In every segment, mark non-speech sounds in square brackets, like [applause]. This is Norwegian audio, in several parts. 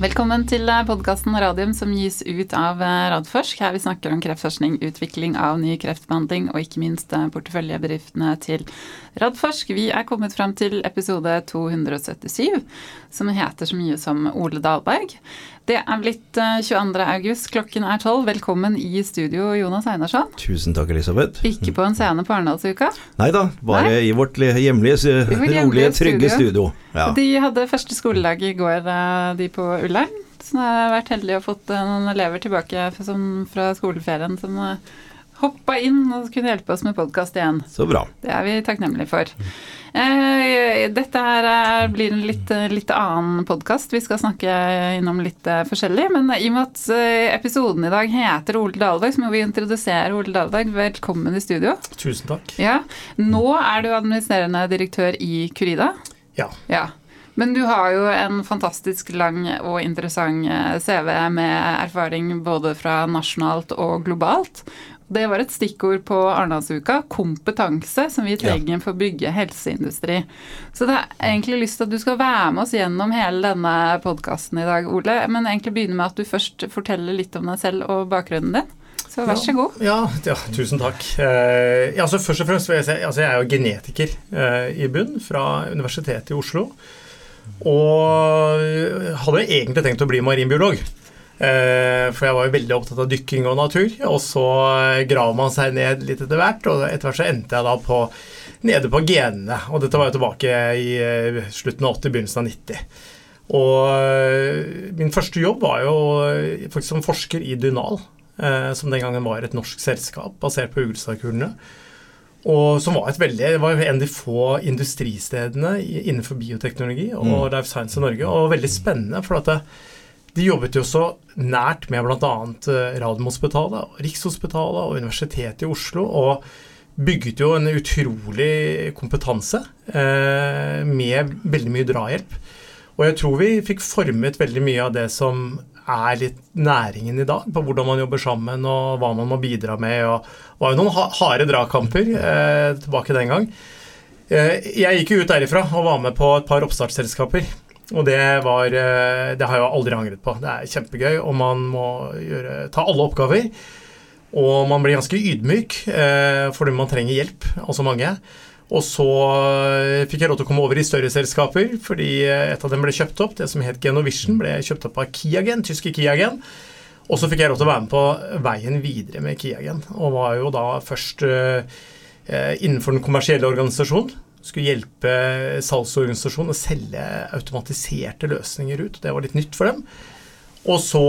Velkommen til podkasten Radium som gis ut av Radforsk. Her vi snakker om kreftforskning, utvikling av ny kreftbehandling og ikke minst porteføljebedriftene til Radforsk. Vi er kommet fram til episode 277, som heter så mye som Ole Dahlberg. Det er blitt 22. august, klokken er tolv. Velkommen i studio, Jonas Einarsson. Tusen takk, Elisabeth. Ikke på en scene på Arendalsuka? Nei da, bare Nei? i vårt hjemlige, rolige, trygge studio. Ja. De hadde første skoledag i går, de på Ullern. Så jeg har vært heldig og fått noen elever tilbake fra skoleferien som hoppa inn og kunne hjelpe oss med podkast igjen. Så bra. Det er vi takknemlige for. Eh, dette her blir en litt, litt annen podkast. Vi skal snakke innom litt eh, forskjellig. Men i og med at eh, episoden i dag heter Ole Dahlberg, så må vi introdusere Ole Dahlberg. Velkommen i studio. Tusen takk. Ja. Nå er du administrerende direktør i Curida. Ja. ja. Men du har jo en fantastisk lang og interessant CV med erfaring både fra nasjonalt og globalt. Det var et stikkord på Arendalsuka. Kompetanse som vi trenger for å bygge helseindustri. Så det er egentlig lyst til at du skal være med oss gjennom hele denne podkasten i dag, Ole. Men egentlig begynne med at du først forteller litt om deg selv og bakgrunnen din. Så vær så god. Ja, ja, tusen takk. Eh, ja, altså først og fremst vil jeg si altså jeg er jo genetiker eh, i bunn fra Universitetet i Oslo. Og hadde egentlig tenkt å bli marinbiolog. Eh, for jeg var jo veldig opptatt av dykking og natur. Og så graver man seg ned litt etter hvert, og etter hvert så endte jeg da på nede på genene. Og dette var jo tilbake i eh, slutten av 80, begynnelsen av 90. Og eh, min første jobb var jo faktisk som forsker i Dunal, som den gangen var et norsk selskap basert på Ugelstadkulene. Og som var, et veldig, var en av de få industristedene innenfor bioteknologi og mm. life science i Norge. Og veldig spennende, for at det, de jobbet jo så nært med bl.a. Eh, Radiumhospitalet, Rikshospitalet og Universitetet i Oslo. og bygget jo en utrolig kompetanse eh, med veldig mye drahjelp. Og jeg tror vi fikk formet veldig mye av det som er litt næringen i dag, på hvordan man jobber sammen og hva man må bidra med. Det var jo noen harde dragkamper eh, tilbake den gang. Eh, jeg gikk jo ut derifra og var med på et par oppstartsselskaper. Og det var eh, Det har jeg aldri angret på. Det er kjempegøy, og man må gjøre, ta alle oppgaver. Og man blir ganske ydmyk eh, fordi man trenger hjelp, altså mange. Og så eh, fikk jeg lov til å komme over i større selskaper, fordi et av dem ble kjøpt opp. Det som het Genovision, ble kjøpt opp av Kiagen, tyske Kiagen. Og så fikk jeg lov til å være med på veien videre med Kiagen, og var jo da først innenfor den kommersielle organisasjonen skulle hjelpe salgsorganisasjonen å selge automatiserte løsninger ut. Det var litt nytt for dem. Og så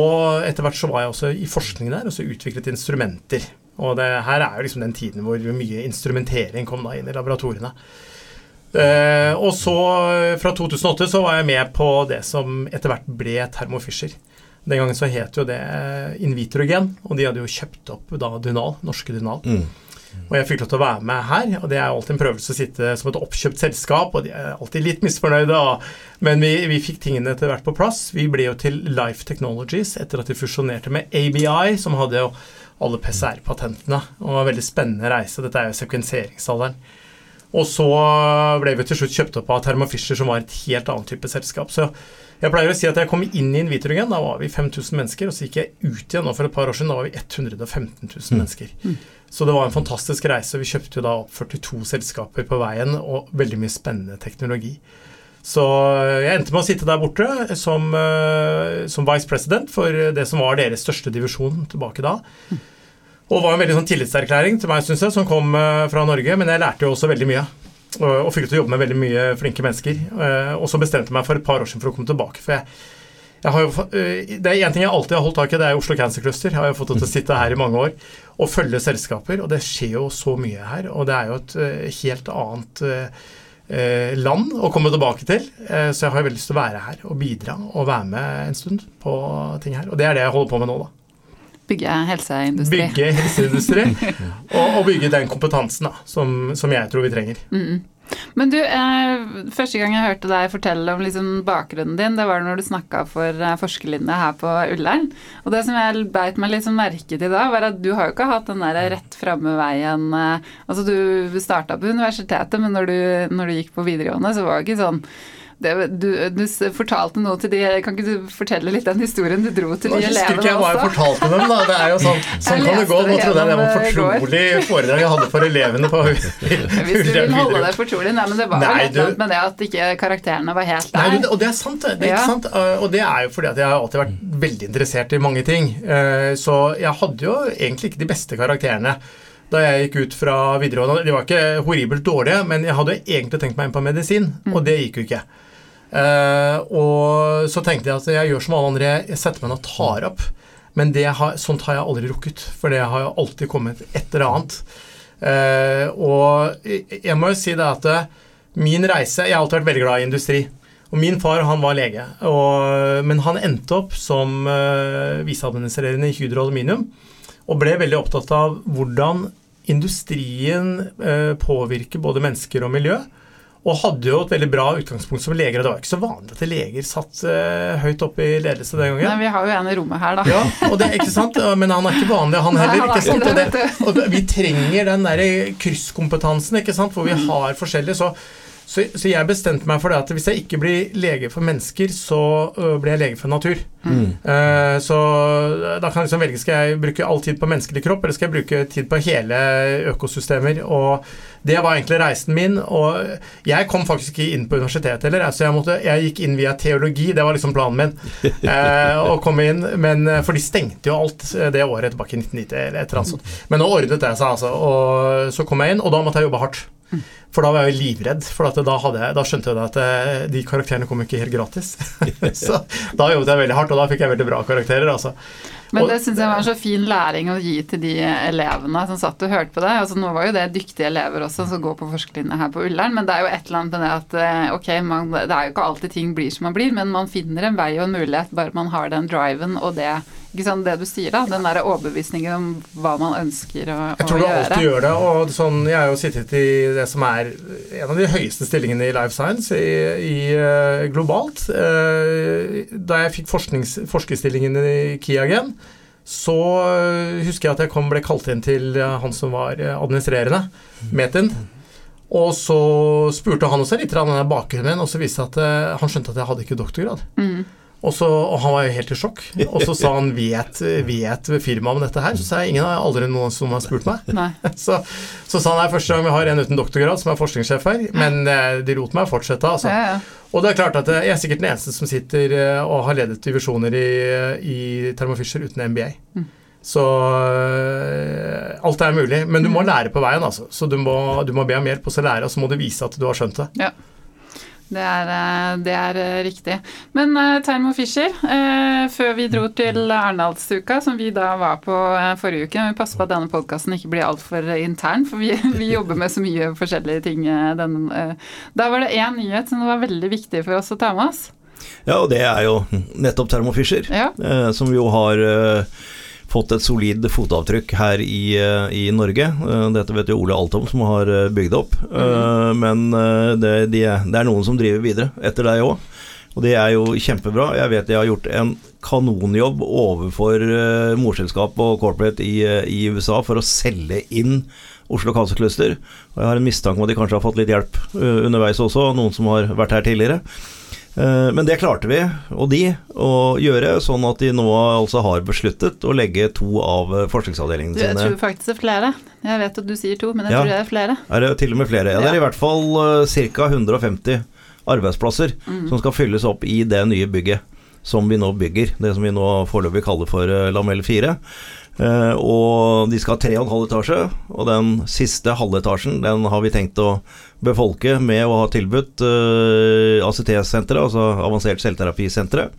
etter hvert så var jeg også i forskning der og så utviklet instrumenter. Og det her er jo liksom den tiden hvor mye instrumentering kom da inn i laboratoriene. Uh, og så, fra 2008, så var jeg med på det som etter hvert ble Thermo Fisher. Den gangen så het jo det Invitrogen, og de hadde jo kjøpt opp da Dunal, norske Dunal. Mm. Og jeg fikk lov til å være med her, og det er alltid en prøvelse å sitte som et oppkjøpt selskap, og de er alltid litt misfornøyde, men vi, vi fikk tingene etter hvert på plass. Vi ble jo til Life Technologies etter at de fusjonerte med ABI, som hadde jo alle PCR-patentene, og en veldig spennende reise. Dette er jo sekvenseringsalderen. Og så ble vi til slutt kjøpt opp av Thermo Fisher, som var et helt annet type selskap. Så jeg pleier å si at jeg kom inn i Invitrogen, da var vi 5000 mennesker. Og så gikk jeg ut igjen nå for et par år siden, da var vi 115 000 mm. mennesker. Mm. Så det var en fantastisk reise. Vi kjøpte jo da opp 42 selskaper på veien, og veldig mye spennende teknologi. Så jeg endte med å sitte der borte som, uh, som vice president for det som var deres største divisjon tilbake da. Og det var en veldig sånn tillitserklæring til meg, syns jeg, som kom fra Norge. Men jeg lærte jo også veldig mye. Og, fikk til å jobbe med veldig mye flinke mennesker. Og så bestemte jeg meg for et par år siden for å komme tilbake. For jeg, jo, eh, det er én ting jeg alltid har holdt tak i, det er Oslo Cancer Cluster. Jeg har jo fått til å sitte her i mange år og følge selskaper, og det skjer jo så mye her. Og det er jo et helt annet land å komme tilbake til. Uh, så jeg har veldig lyst til å være her og bidra og være med en stund på ting her. Og det er det jeg holder på med nå, da. Bygge helseindustri. Bygge helseindustri, [laughs] og, og, bygge den kompetansen da, som, som jeg tror vi trenger. Mm. Men du, eh, første gang jeg hørte deg fortelle om liksom bakgrunnen din, det var når du snakka for eh, forskerlinja her på Ullern. Og det som jeg beit meg litt sånn merke til da, var at du har jo ikke hatt den der rett framme veien eh, Altså du starta på universitetet, men når du, når du, gikk på videregående, så var det ikke sånn Det, du, du, fortalte noe til de Kan ikke du fortelle litt den historien du dro til de elevene også? Jeg husker ikke hva jeg fortalte dem, da. Det er jo sånn, sånn kan det gå. Nå trodde jeg det var fortrolig foredrag jeg hadde for elevene på Hvis du vil [laughs] holde det fortrolig. Nei, men det var jo litt med det at ikke karakterene var helt der. Nei, og det er sant, det. Er ja. sant. Og det er jo fordi at jeg har alltid vært veldig interessert i mange ting. Eh, så jeg hadde jo egentlig ikke de beste karakterene da jeg gikk ut fra videregående. De var ikke horribelt dårlige, men jeg hadde egentlig tenkt meg inn på medisin, mm. og det gikk jo ikke. Uh, og så tenkte jeg at jeg gjør som alle andre, jeg setter meg ned og tar opp. Men har, sånt har jeg aldri rukket, for det har jo alltid kommet et eller annet. Uh, og jeg må jo si det at eh, min reise Jeg har alltid vært veldig glad i industri. Og min far han var lege, og, men han endte opp som uh, viseadministrerende i Hydro Aluminium. Og ble veldig opptatt av hvordan industrien uh, påvirker både mennesker og miljø. Og hadde jo et veldig bra utgangspunkt som leger. Og det var ikke så vanlig at leger satt uh, høyt oppe i ledelse den gangen. Nei, vi har jo en i rommet her, da. Ja, og det ikke sant, Men han er ikke vanlig, han heller. ikke sant? Og, det, og vi trenger den der krysskompetansen, ikke sant, hvor vi mm. har forskjellige. Så så, så, jeg bestemte meg for det at hvis jeg ikke blir lege for mennesker, så uh, blir jeg lege for natur. Mm. Uh, så da kan jeg liksom velge skal jeg bruke all tid på menneskelig kropp, eller skal jeg bruke tid på hele økosystemer. Og det var egentlig reisen min. Og jeg kom faktisk ikke inn på universitetet heller. Altså jeg, måtte, jeg gikk inn via teologi, det var liksom planen min. Uh, [laughs] å komme inn, men For de stengte jo alt det året tilbake i 1990 eller et eller annet sånt. Men nå ordnet det seg, altså. Og så kom jeg inn, og da måtte jeg jobbe hardt. For da var jeg jo livredd, for da, jeg, da, skjønte jeg at eh, de karakterene kom ikke helt gratis. [laughs] så da jobbet jeg veldig hardt, og da fikk jeg veldig bra karakterer. altså. Men det syns jeg var en så fin læring å gi til de elevene som satt og hørte på det. Altså, nå var jo det dyktige elever også som går på forskerlinja her på Ullern, men det er jo et eller annet med det at eh, ok, man, det er jo ikke alltid ting blir som man blir, men man finner en vei og en mulighet bare man har den driven og det ikke sant, det du sier, da, den der overbevisningen om hva man ønsker å, gjøre. Jeg tror du alltid gjør det. og sånn, Jeg har jo sittet i det som er en av de høyeste stillingene i Life Science i, i uh, globalt. Uh, da jeg fikk forskerstillingen i Kiagen, så uh, husker jeg at jeg kom, ble kalt inn til han som var administrerende, Metin. Og så spurte han også litt om bakgrunnen min, og så viste det at han skjønte at jeg hadde ikke doktorgrad. Mm. Og, så, og, han var jo helt i sjokk. Og så sa han vet, vet firmaet om dette her? Så sa jeg ingen har aldri noen som har spurt meg. [laughs] Så, så, sa han det er første gang vi har en uten doktorgrad som er forskningssjef her, men eh, de lot meg fortsette, altså. Ja, ja. Og det er klart at eh, jeg er sikkert den eneste som sitter eh, og har ledet divisjoner i, i Thermo Fisher uten MBA. Mm. Så alt er mulig. Men du må mm. lære på veien, altså. Så du må, du må be om hjelp, og så lære, og så må du vise at du har skjønt det. Ja. Det er, eh, det er, eh, riktig. Men uh, Termo Fisher, uh, før vi dro til Arendalsuka, som vi da var på uh, forrige uke Vi passer på at denne podkasten ikke blir altfor intern, for vi, [laughs] vi, jobber med så mye forskjellige ting. Den, da var det én nyhet som var veldig viktig for oss å ta med oss. Ja, og det er jo nettopp termo-fisher, ja. som jo har fått et solid fotavtrykk her i, eh, i Norge. Eh, dette vet jo Ole Altom som har bygd bygd opp. Mm. Men det, de, det, er noen som driver videre etter deg òg. Og det er jo kjempebra. Jeg vet jeg har gjort en kanonjobb overfor morselskap og corporate i, i, USA for å selge inn Oslo Cancer Cluster. Og jeg har en mistanke om at de kanskje har fått litt hjelp underveis også, noen som har vært her tidligere. Eh, men det klarte vi, og de, å gjøre, sånn at de nå altså har besluttet å legge to av eh, forskningsavdelingene sine Jeg tror faktisk det er flere. Jeg vet at du sier to, men jeg ja. tror det er flere. Er det til og med flere? Ja, det er i hvert fall uh, ca. 150 arbeidsplasser mm. som skal fylles opp i det nye bygget som vi nå bygger. Det som vi nå foreløpig kaller for Lamell 4. Uh, og de skal ha tre og en halv etasje, og den siste halvetasjen den har vi tenkt å befolke med å ha tilbudt uh, ACT-senteret, altså Avansert celterapisenteret.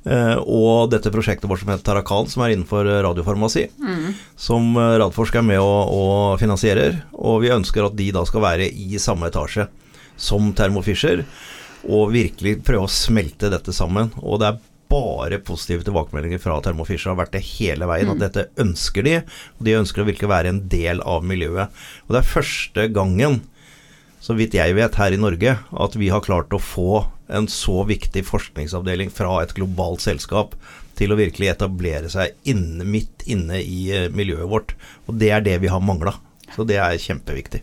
Uh, og dette prosjektet vårt som heter Tarakan, som er innenfor radiofarmasi. Mm. Som Radforsk er med og, og, finansierer. Og vi ønsker at de da skal være i samme etasje som Thermo Fisher. Og virkelig prøve å smelte dette sammen. Og det er bare positive tilbakemeldinger fra Thermo Fisher har vært det hele veien. Mm. At dette ønsker de, og de ønsker å virkelig være en del av miljøet. Og det er første gangen så vidt jeg vet, her i Norge, at vi har klart å få en så viktig forskningsavdeling fra et globalt selskap til å virkelig etablere seg inne, midt inne i eh, miljøet vårt. Og det er det vi har mangla. Så det er kjempeviktig.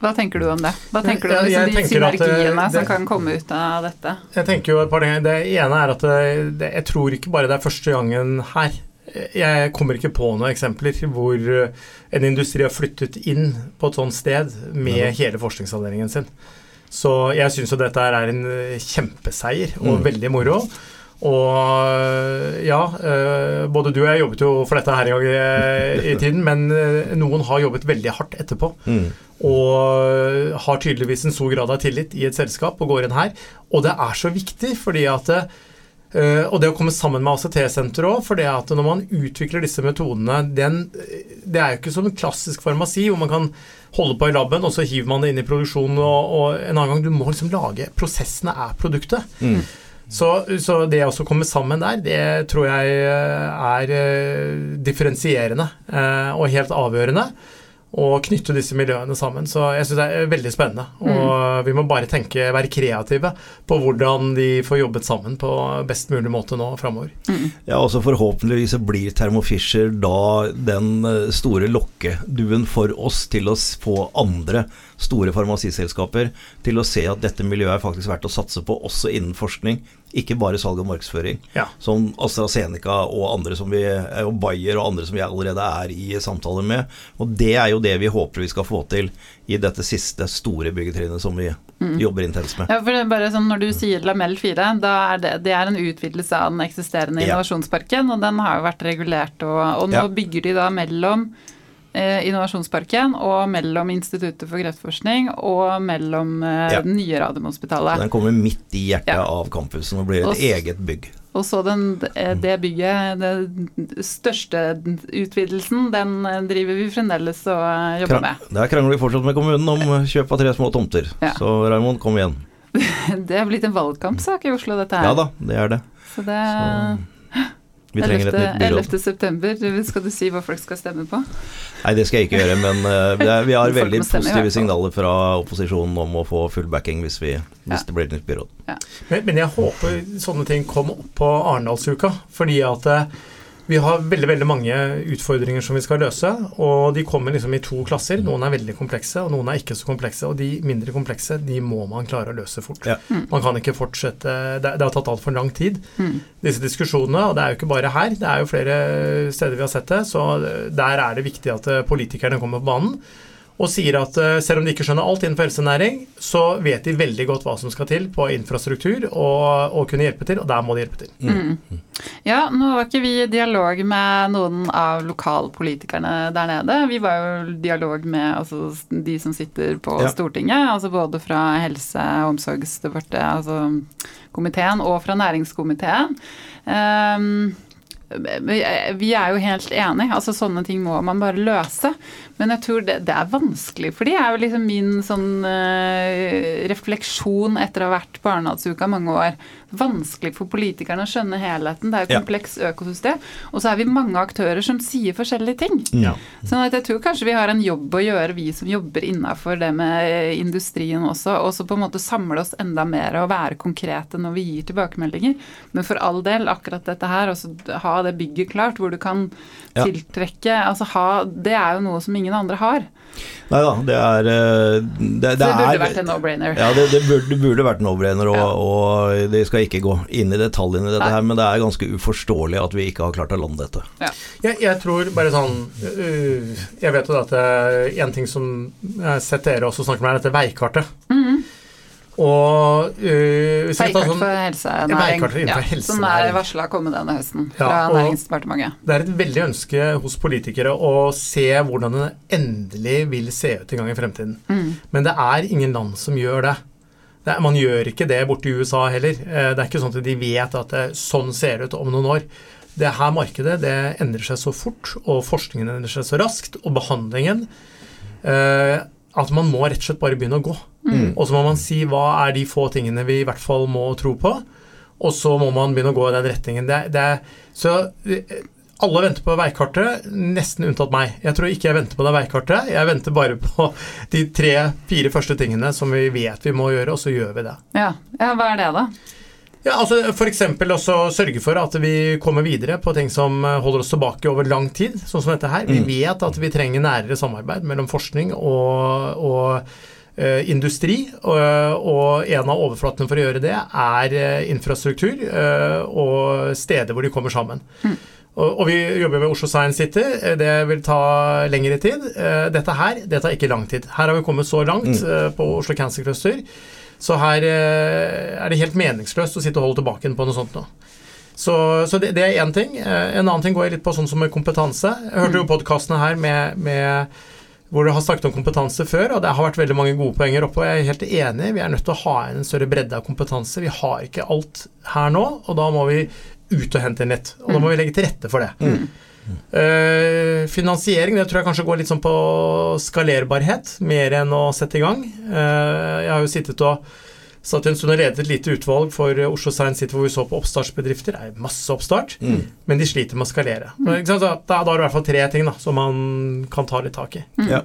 Hva tenker du om det? Hva tenker du om liksom, de eh, synergiene det- som kan komme ut av dette? Jeg tenker jo et par ting. Det ene er at det, det, jeg tror ikke bare det er første gangen her. Jeg kommer ikke på noen eksempler hvor eh, en industri har flyttet inn på et sånt sted med hele forskningsavdelingen sin. Så jeg syns jo dette er en eh, kjempeseier og Mm. veldig moro. Og ja, eh, både du og jeg jobbet jo for dette her en gang i, i tiden, men eh, noen har jobbet veldig hardt etterpå. Mm. Og har tydeligvis en stor grad av tillit i et selskap og går inn her. Og det er så viktig, fordi at eh, Og det å komme sammen med ACT-senteret òg, for det at når man utvikler disse metodene den, Det er jo ikke som en klassisk farmasi hvor man kan holde på i laben, og så hiver man det inn i produksjonen, og, og en annen gang Du må liksom lage Prosessene er produktet. Mm. Så, så det å komme sammen der, det tror jeg er eh, differensierende eh, og helt avgjørende. Å knytte disse miljøene sammen. Så jeg syns det er veldig spennende. Og vi må bare tenke, være kreative på hvordan de får jobbet sammen på best mulig måte nå framover. Ja, også Forhåpentligvis så blir Thermo Fisher da den eh, store lokkeduen for oss til å få andre store farmasiselskaper til å se at dette miljøet er faktisk verdt å satse på, også innen forskning. Ikke bare salg og markedsføring. Ja. Som AstraZeneca og andre som vi, eh, og Bayer og andre som vi allerede er i samtaler med. Og det er jo det vi håper vi skal få til i dette siste store byggetrinnet som vi jobber intenst med. Ja, for det er bare sånn Når du sier Lamell 4, da er det, det er en utvidelse av den eksisterende Ja. innovasjonsparken, og den har jo vært regulert, og, og nå Ja. bygger de da mellom Innovasjonsparken og mellom Instituttet for kreftforskning og mellom eh, Ja. det nye Radiumhospitalet. Den kommer midt i hjertet Ja. av campusen og blir et Også, eget bygg. Og så den, eh, det bygget, den største utvidelsen, den eh, driver vi fremdeles og eh, jobber Krang- med. Der krangler vi fortsatt med kommunen om [laughs] kjøp av tre små tomter. Ja. Så Raymond, kom igjen. [laughs] Det er blitt en valgkampsak i Oslo, dette her. Ja da, det er det. Så det Så [laughs] vi trenger et 11. nytt byråd. 11. september, skal du si hva folk skal stemme på? Nei, det skal jeg ikke gjøre, men eh, er, vi har veldig stemme positive signaler fra opposisjonen om å få full backing hvis, vi, hvis Ja. det blir et nytt byråd. Men, men jeg håper sånne ting kom opp på Arendalsuka, fordi at eh, vi har veldig veldig mange utfordringer som vi skal løse, og de kommer liksom i to klasser. Noen er veldig komplekse, og noen er ikke så komplekse. Og de mindre komplekse de må man klare å løse fort. Ja. Man kan ikke fortsette Det, det har tatt altfor lang tid, Mm. disse diskusjonene. Og det er jo ikke bare her, det er jo flere steder vi har sett det. Så der er det viktig at eh, politikerne kommer på banen. Og sier at eh, selv om de ikke skjønner alt innenfor helsenæring, så vet de veldig godt hva som skal til på infrastruktur og, og kunne hjelpe til, og der må de hjelpe til. Mm. Ja, nå var ikke vi i dialog med noen av lokalpolitikerne der nede. Vi var jo i dialog med altså, de som sitter på Ja. Stortinget, altså både fra Helse- og omsorgsdepartementet, altså komiteen, og fra næringskomiteen. Um, vi er jo helt enige, altså sånne ting må man bare løse. Men jeg tror det, det er vanskelig, for det er jo liksom min sånn eh, refleksjon etter å ha vært på mange år. Vanskelig for politikerne å skjønne helheten. Det er jo et kompleks økosystem. Og så er vi mange aktører som sier forskjellige ting. Ja. Sånn at jeg tror kanskje vi har en jobb å gjøre, vi som jobber innafor det med eh, industrien også. Og så på en måte samle oss enda mer og være konkrete når vi gir tilbakemeldinger. Men for all del, akkurat dette her, altså ha det bygget klart hvor du kan tiltrekke altså ha, Det er jo noe som ingen andre har. Nei da, det er det, Det, det burde er, vært en no-brainer. Ja, det, det, burde, det burde vært no-brainer, og, Ja. og det skal ikke gå inn i detaljene i dette Nei. her, men det er ganske uforståelig at vi ikke har klart å lande dette. Jeg, jeg tror bare sånn øh, Jeg vet jo at det er en ting som jeg har sett dere også snakke med, er dette veikartet. Mhm. Og øh, tar Veikart sånn for helsenæring. veikart innenfor Som er helsenæring. varsla å komme denne høsten Ja, fra Næringsdepartementet. Det er et veldig ønske hos politikere å se hvordan det endelig vil se ut en gang i fremtiden. Mm. Men det er ingen land som gjør det. det er, man gjør ikke det borte i USA heller. Eh, Det er ikke sånn at de vet at det, sånn ser det ut om noen år. Det her markedet det endrer seg så fort, og forskningen endrer seg så raskt, og behandlingen eh, At man må rett og slett bare begynne å gå. Mm. Og så må man si hva er de få tingene vi i hvert fall må tro på, og så må man begynne å gå i den retningen. Det, det er, så eh, alle venter på veikartet, nesten unntatt meg. Jeg tror ikke jeg venter på det veikartet. Jeg venter bare [laughs] på de tre-fire første tingene som vi vet vi må gjøre, og så gjør vi det. Ja. ja, hva er det, da? Ja, altså F.eks. også sørge for at vi kommer videre på ting som holder oss tilbake over lang tid, sånn som dette her. Vi Mm. vet at vi trenger nærere samarbeid mellom forskning og, og industri, og, og en av overflatene for å gjøre det er eh, infrastruktur eh, og steder hvor de kommer sammen. Og, og vi jobber ved Oslo Science City. Eh, Det vil ta lengre tid. Eh, Dette her det tar ikke lang tid. Her har vi kommet så langt eh, på Oslo Cancer Cluster. Så her eh, er det helt meningsløst å sitte og holde tilbake på noe sånt nå. Så, så det, det er én ting. Eh, En annen ting går jeg litt på sånn som kompetanse. Jeg hørte jo podkastene her med, med hvor du har snakket om kompetanse før, og det har vært veldig mange gode poenger oppe. og Jeg er helt enig, vi er nødt til å ha en større bredde av kompetanse. Vi har ikke alt her nå, og da må vi ut og hente inn litt. Og da må vi legge til rette for det. Eh, finansiering det tror jeg kanskje går litt sånn på skalerbarhet, mer enn å sette i gang. Uh, jeg har jo sittet og satt en stund og ledet et lite utvalg for Oslo Science City hvor vi så på oppstartsbedrifter. Det er masse oppstart, Mm. men de sliter med å skalere. Mm. så Da, da er det i hvert fall tre ting da, som man kan ta litt tak i. Ja.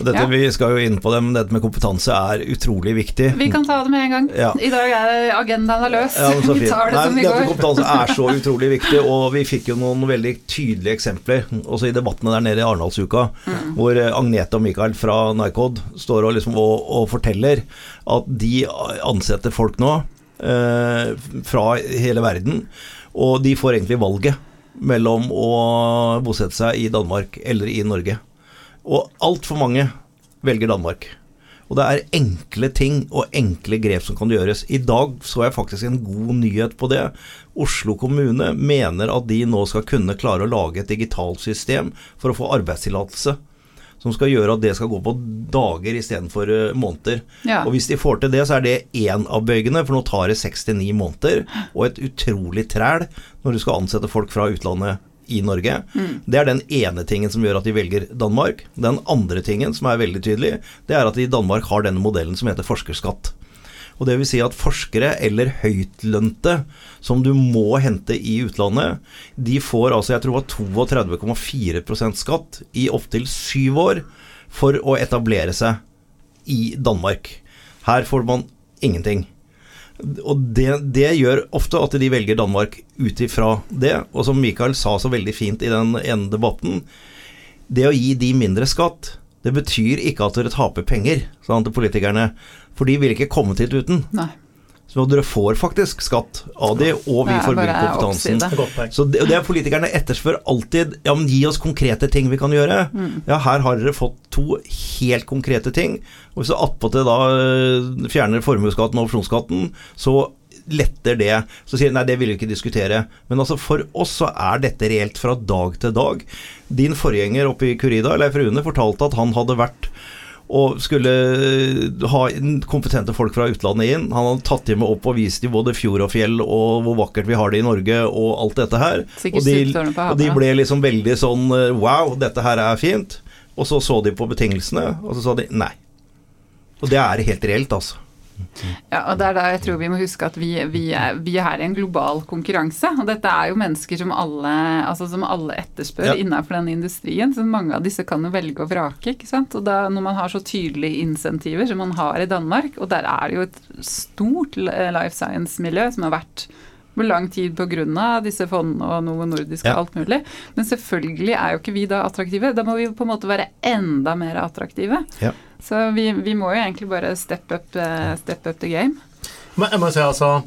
Dette, Ja. Vi skal jo inn på det, men dette med kompetanse er utrolig viktig. Vi kan ta det med en gang. Ja. I dag er agendaen er løs. Ja, [laughs] vi tar det Nei, som vi går. kompetanse er så [laughs] utrolig viktig, og vi fikk jo noen veldig tydelige eksempler også i debattene der nede i Arendalsuka, Mm. hvor eh, Agnete og Mikael fra Nycod står og, liksom, og, og forteller at de ansetter folk nå eh, fra hele verden, og de får egentlig valget mellom å bosette seg i Danmark eller i Norge. Og altfor mange velger Danmark. Og det er enkle ting og enkle grep som kan gjøres. I dag så jeg faktisk en god nyhet på det. Oslo kommune mener at de nå skal kunne klare å lage et digitalt system for å få arbeidstillatelse. Som skal gjøre at det skal gå på dager istedenfor uh, måneder. Ja. Og hvis de får til det, så er det én av bøygene, for nå tar det 69 måneder. Og et utrolig træl når du skal ansette folk fra utlandet i Norge. Det er den ene tingen som gjør at de velger Danmark. Den andre tingen som er veldig tydelig, det er at de i Danmark har denne modellen som heter forskerskatt. Og det vil si at forskere eller høytlønte som du må hente i utlandet, de får altså jeg tror det var 32,4 skatt i opptil syv år for å etablere seg i Danmark. Her får man ingenting. Og det, det gjør ofte at de velger Danmark ut ifra det. Og som Michael sa så veldig fint i den ene debatten, det å gi de mindre skatt, det betyr ikke at dere taper penger, sa han til politikerne. For de vil ikke komme til uten. Nei. Så dere får faktisk skatt av de, og vi får bare kompetansen. Så det, det er politikerne etterspør alltid Ja, men gi oss konkrete ting vi kan gjøre. Ja, her har dere fått to helt konkrete ting. Og hvis du attpåtil da øh, fjerner formuesskatten og opsjonsskatten, så letter det. Så sier de nei, det vil vi ikke diskutere. Men altså for oss så er dette reelt fra dag til dag. Din forgjenger oppe i Curida, Leif Rune, fortalte at han hadde vært og skulle øh, ha kompetente folk fra utlandet inn. Han hadde tatt dem med opp og vist dem både fjord og fjell og hvor vakkert vi har det i Norge og alt dette her. Og, de, og de ble liksom veldig sånn øh, wow, dette her er fint. Og så så de på betingelsene, og så sa de nei. Og det er helt reelt, altså. Ja, og det er da jeg tror vi må huske at vi, vi, er, vi er her i en global konkurranse. Og dette er jo mennesker som alle, altså som alle etterspør Ja. innenfor den industrien. Så mange av disse kan jo velge og vrake. ikke sant? Og da når man har så tydelige insentiver som man har i Danmark, og der er det jo et stort life science-miljø som har vært på lang tid pga. disse fondene og Novo Nordisk og Ja. alt mulig. Men selvfølgelig er jo ikke vi da attraktive. Da må vi på en måte være enda mer attraktive. Ja. Så vi, vi må jo egentlig bare step up, eh, step up the game. Men jeg må si altså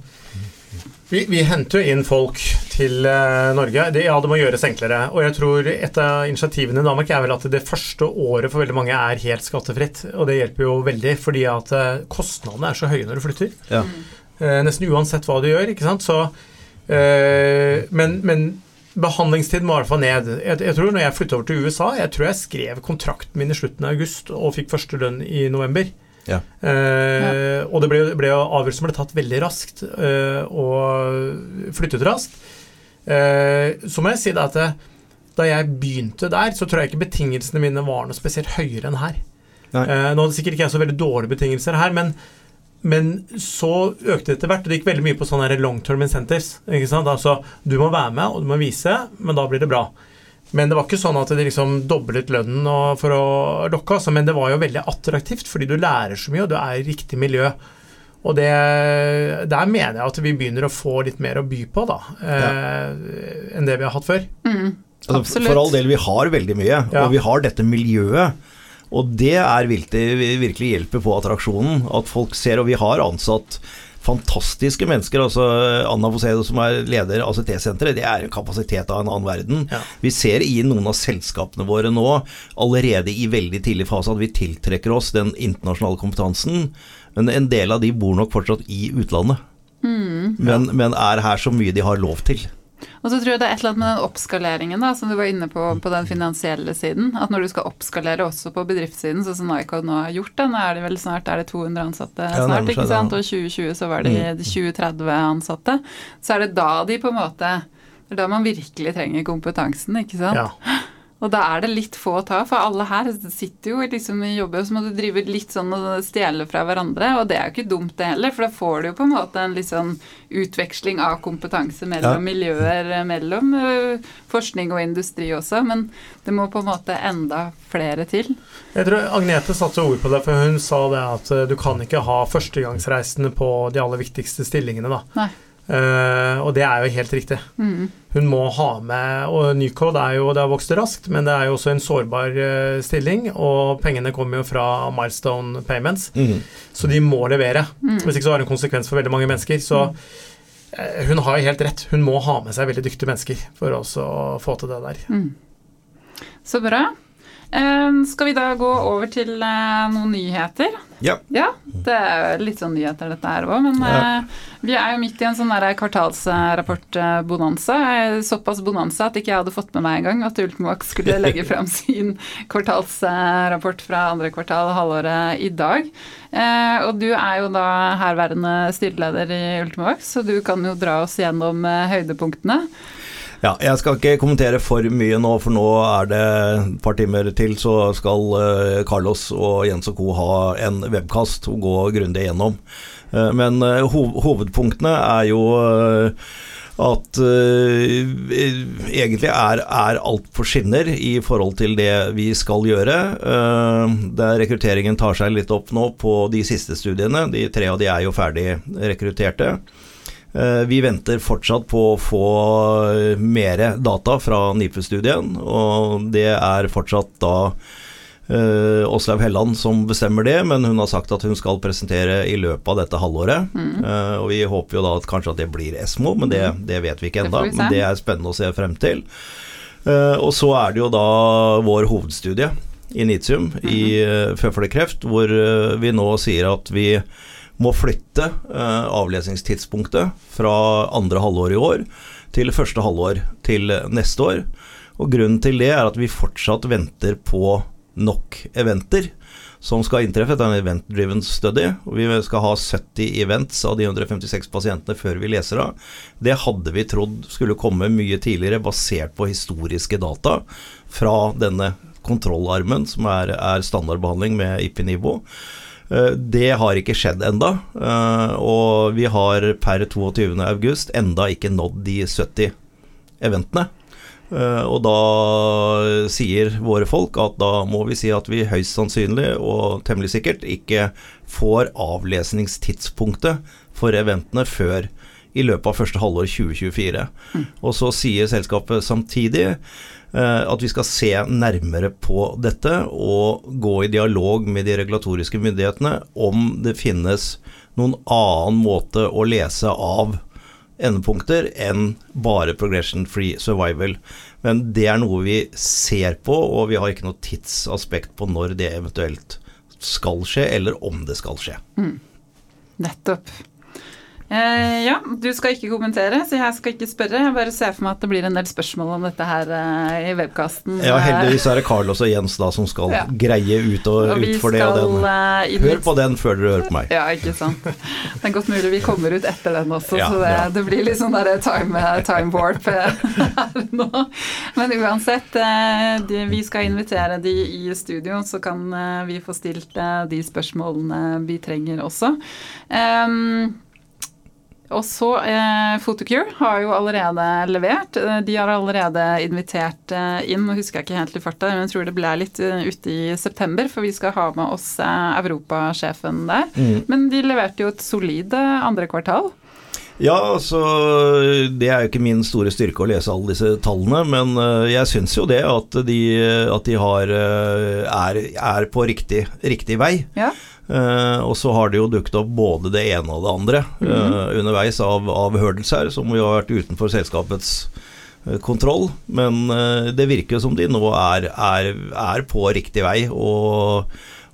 vi, vi henter jo inn folk til uh, Norge. Det, ja, det må gjøres enklere. Og jeg tror et av initiativene i Danmark er vel at det første året for veldig mange er helt skattefritt. Og det hjelper jo veldig, fordi at uh, kostnadene er så høye når du flytter. Ja. Uh, nesten uansett hva du gjør, ikke sant. Så, eh, men, men behandlingstiden må i hvert fall ned. Jeg, jeg tror når jeg flyttet over til USA, jeg tror jeg skrev kontrakten min i slutten av august og fikk første lønn i november. Ja. Eh, Og det ble, ble avgjørelsen ble tatt veldig raskt eh, og flyttet raskt. Eh, så må jeg si det at det, da jeg begynte der, så tror jeg ikke betingelsene mine var noe spesielt høyere enn her. Eh, nå hadde sikkert ikke jeg så veldig dårlige betingelser her, men, men så økte det etter hvert. og Det gikk veldig mye på sånne long term incentives. Ikke sant? Altså, du må være med, og du må vise, men da blir det bra. Men det var ikke sånn at de liksom doblet lønnen for å lokke, altså, men det var jo veldig attraktivt, fordi du lærer så mye, og du er i riktig miljø. Og det, der mener jeg at vi begynner å få litt mer å by på da, eh, enn det vi har hatt før. Mm, Altså, for all del, vi har veldig mye, Ja. og vi har dette miljøet. Og det er virkelig, virkelig hjelper på attraksjonen. At folk ser, og vi har ansatt fantastiske mennesker. altså Anna Fosedo, som er leder av ACT-senteret, det er en kapasitet av en annen verden. Ja. Vi ser i noen av selskapene våre nå, allerede i veldig tidlig fase, at vi tiltrekker oss den internasjonale kompetansen. Men en del av de bor nok fortsatt i utlandet. Men, men er her så mye de har lov til. Og så tror jeg det er et eller annet med den oppskaleringen da, som du var inne på på den finansielle siden. At når du skal oppskalere også på bedriftssiden, sånn som Nycod nå har gjort det, nå er det vel snart er det 200 ansatte Ja, snart, ikke sant, og i 2020 så var det 20-30 ansatte. Så er det da de på en måte det er da man virkelig trenger kompetansen, ikke sant. Ja. Og da er det litt få å ta, for alle her sitter jo liksom i jobber, så må du drive litt sånn og stjele fra hverandre, og det er jo ikke dumt det heller, for da får du jo på en måte en litt sånn utveksling av kompetanse mellom Ja. miljøer, eh, mellom forskning og industri også, men det må på en måte enda flere til. Jeg tror Agnete satte ord på det, for hun sa det at eh, du kan ikke ha førstegangsreisende på de aller viktigste stillingene. da. Nei. Eh, og det er jo helt riktig. Mm. Hun må ha med Og Nycode er jo, det har vokst raskt, men det er jo også en sårbar uh, stilling. Og pengene kommer jo fra Milestone Payments, så de må levere. Hvis ikke så har det en konsekvens for veldig mange mennesker. Så uh, hun har jo helt rett. Hun må ha med seg veldig dyktige mennesker for også å få til det der. Så bra. Eh, skal vi da gå over til eh, noen nyheter? Ja. Ja, det er litt sånn nyheter dette her òg, men Ja. eh, vi er jo midt i en sånn der kvartalsrapport-bonanza. Såpass bonanza at ikke jeg hadde fått med meg engang at Ultimovac skulle [laughs] legge fram sin kvartalsrapport fra andre kvartal halvåret i dag. Eh, og du er jo da herværende styreleder i Ultimovac, så du kan jo dra oss gjennom eh, høydepunktene. Ja, jeg skal ikke kommentere for mye nå, for nå er det et par timer til, så skal eh, Carlos og Jens og co. ha en webkast og gå grundig gjennom. Eh, Men eh, hovedpunktene er jo at uh, egentlig er, er alt på skinner i forhold til det vi skal gjøre. Uh, der rekrutteringen tar seg litt opp nå på de siste studiene. De tre av de er jo ferdig rekrutterte. Eh, Vi venter fortsatt på å få eh, mer data fra NIFU-studien, og det er fortsatt da Åslaug uh, Helland som bestemmer det, men hun har sagt at hun skal presentere i løpet av dette halvåret. Eh, og vi håper jo da at kanskje at det blir Esmo, men det, det vet vi ikke ennå. Men det er spennende å se frem til. Uh, og så er det jo da vår hovedstudie i Nitium i uh, føflekkreft, hvor eh, vi nå sier at vi må flytte eh, avlesningstidspunktet fra andre halvår i år til første halvår til neste år. Og Grunnen til det er at vi fortsatt venter på nok eventer som skal inntreffe. Det er en event-driven study. og Vi skal ha 70 events av de 156 pasientene før vi leser av. Det hadde vi trodd skulle komme mye tidligere, basert på historiske data fra denne kontrollarmen, som er, er standardbehandling med IP-nivå. Eh, Det har ikke skjedd enda, eh, og vi har per 22. august enda ikke nådd de 70 eventene. Eh, Og da sier våre folk at da må vi si at vi høyst sannsynlig og temmelig sikkert ikke får avlesningstidspunktet for eventene før i løpet av første halvår 2024. Og så sier selskapet samtidig at vi skal se nærmere på dette og gå i dialog med de regulatoriske myndighetene om det finnes noen annen måte å lese av endepunkter enn bare progression free survival. Men det er noe vi ser på, og vi har ikke noe tidsaspekt på når det eventuelt skal skje, eller om det skal skje. Nettopp. Eh, ja, du skal ikke kommentere, så jeg skal ikke spørre. Jeg bare ser for meg at det blir en del spørsmål om dette her eh, i webkasten. Ja, heldigvis er det Carlos og Jens da som skal Ja. greie ut og, Og ut for det. Og den. eh, Hør på den før dere hører på meg. Ja, ikke sant. Det er godt mulig vi kommer ut etter den også, Ja, så det, det blir litt sånn der time, time warp eh, her nå. Men uansett, eh, de, vi skal invitere de i studio, så kan eh, vi få stilt eh, de spørsmålene vi trenger også. Ehm, Og så eh, Photocure har jo allerede levert. Eh, de har allerede invitert eh, inn, nå husker jeg ikke helt i farta, men jeg tror det ble litt uh, ute i september, for vi skal ha med oss eh, europasjefen der. Mm. Men de leverte jo et solid andre kvartal. Ja, altså Det er jo ikke min store styrke å lese alle disse tallene, men jeg syns jo det at de, at de har, er, er på riktig, riktig vei. Ja. Uh, og så har det jo dukket opp både det ene og det andre mm -hmm. underveis av, av her, som jo har vært utenfor selskapets uh, kontroll. Men det virker som de nå er, er, er på riktig vei og,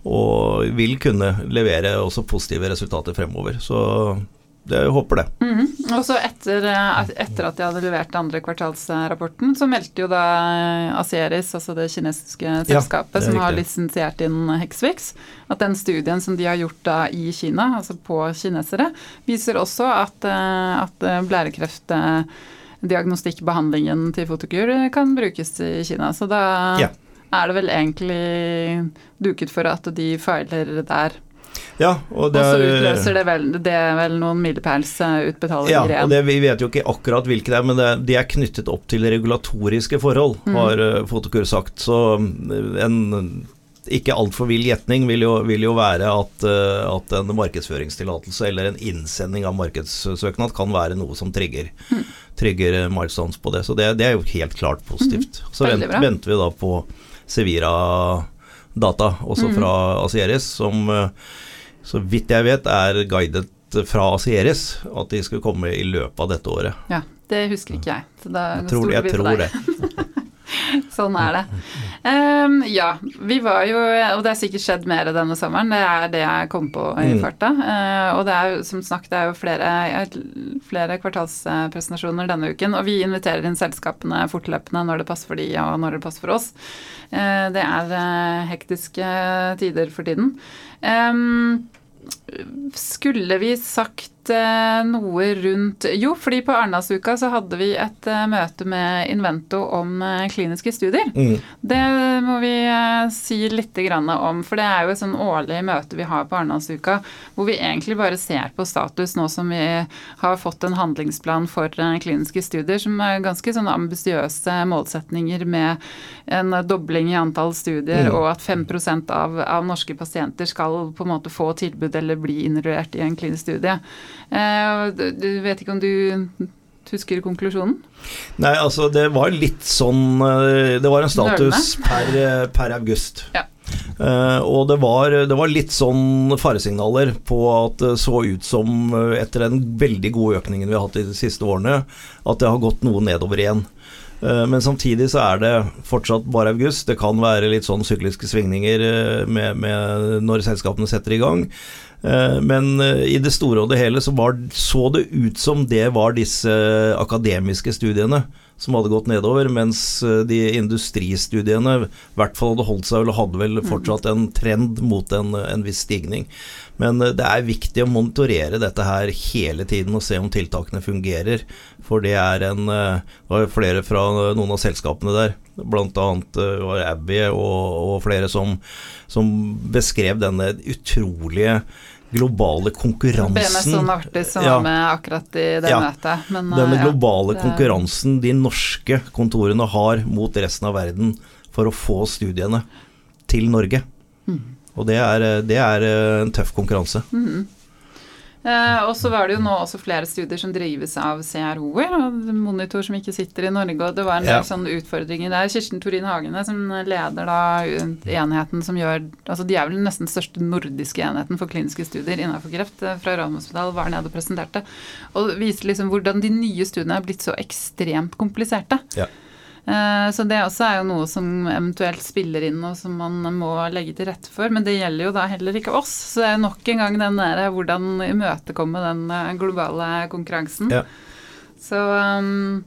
og, vil kunne levere også positive resultater fremover. Så jeg håper det. Mm. Og så etter, etter, at de hadde levert andre kvartalsrapporten, så meldte jo da Asieris, altså det kinesiske selskapet ja, det som har lisensiert inn Hexvix, at den studien som de har gjort da i Kina, altså på kinesere, viser også at, at blærekreftdiagnostikkbehandlingen til Fotokur kan brukes i Kina. Så da ja. er det vel egentlig duket for at de feiler der. Ja, og, det og så utløser det vel, det vel noen milepælsutbetalinger ja, igjen. Og det, vi vet jo ikke akkurat hvilke det er, men det, de er knyttet opp til regulatoriske forhold, mm. har uh, Fotokur sagt. Så eh, en ikke altfor vill gjetning vil, vil, jo være at, at en markedsføringstillatelse eller en innsending av markedssøknad kan være noe som trigger, mm. trigger milestones på det. Så det, det, er jo helt klart positivt. Mm. Så vent, venter vi da på Sevira data, også mm. fra Asieris, som uh, så vidt jeg vet, er guidet fra Asieris at de skulle komme i løpet av dette året. Ja, det husker ikke jeg. Så da jeg tror, jeg tror det. [laughs] [laughs] sånn er det. Um, ja, vi var jo Og det har sikkert skjedd mer denne sommeren. Det er det jeg kom på i mm. farta. Uh, og det er jo som snakket, det er jo flere, flere kvartalspresentasjoner denne uken. Og vi inviterer inn selskapene fortløpende når det passer for de og når det passer for oss. Uh, det er uh, hektiske tider for tiden. Um, skulle vi sagt Eh, noe rundt Jo, fordi på Arendalsuka så hadde vi et eh, møte med Invento om eh, kliniske studier. Mm. Det må vi si litt om, for det er jo et sånn årlig møte vi har på Arendalsuka hvor vi egentlig bare ser på status nå som vi har fått en handlingsplan for kliniske studier som er ganske sånn ambisiøse målsetninger med en dobling i antall studier, mm. og at 5% av, av norske pasienter skal på en måte få tilbud eller bli innrullert i en klinisk studie. Eh, du vet ikke om du husker konklusjonen? Nei, altså det var litt sånn eh, Det var en status per, eh, per, august. Ja. Uh, og det var, det var, litt sånn faresignaler på at det så ut som, etter den veldig gode økningen vi har hatt de siste årene, at det har gått noe nedover igjen. Uh, men samtidig så er det fortsatt bare august. Det kan være litt sånn sykliske svingninger med, med når selskapene setter i gang. Eh, men eh, i det store og det hele så, var, så det ut som det var disse akademiske studiene som hadde gått nedover, mens eh, de industristudiene i hvert fall hadde holdt seg, eller hadde vel fortsatt en trend mot en, en viss stigning. Men det er viktig å monitorere dette her hele tiden og se om tiltakene fungerer. For det er en Det var flere fra noen av selskapene der, bl.a. var Abbey og, og flere som, som beskrev denne utrolige globale konkurransen BMS og Nartis som ja, var med akkurat i det ja, møtet. Men, denne globale ja, konkurransen de norske kontorene har mot resten av verden for å få studiene til Norge. Mm. Og det er, det er, en tøff konkurranse. Mm. Eh, og så var det jo nå også flere studier som drives av CRO-er, og Monitor som ikke sitter i Norge, og det var en del ja. sånne utfordringer der. Kirsten Torin Hagene som leder da enheten som gjør Altså de er vel den nesten største nordiske enheten for kliniske studier innenfor kreft eh, fra Radiumhospitalet, var nede og presenterte, og viste liksom hvordan de nye studiene er blitt så ekstremt kompliserte. Ja. Eh, så det også er jo noe som eventuelt spiller inn, og som man må legge til rette for. Men det gjelder jo da heller ikke oss. Så det er nok en gang den der hvordan imøtekomme den eh, globale konkurransen. Ja. Så um,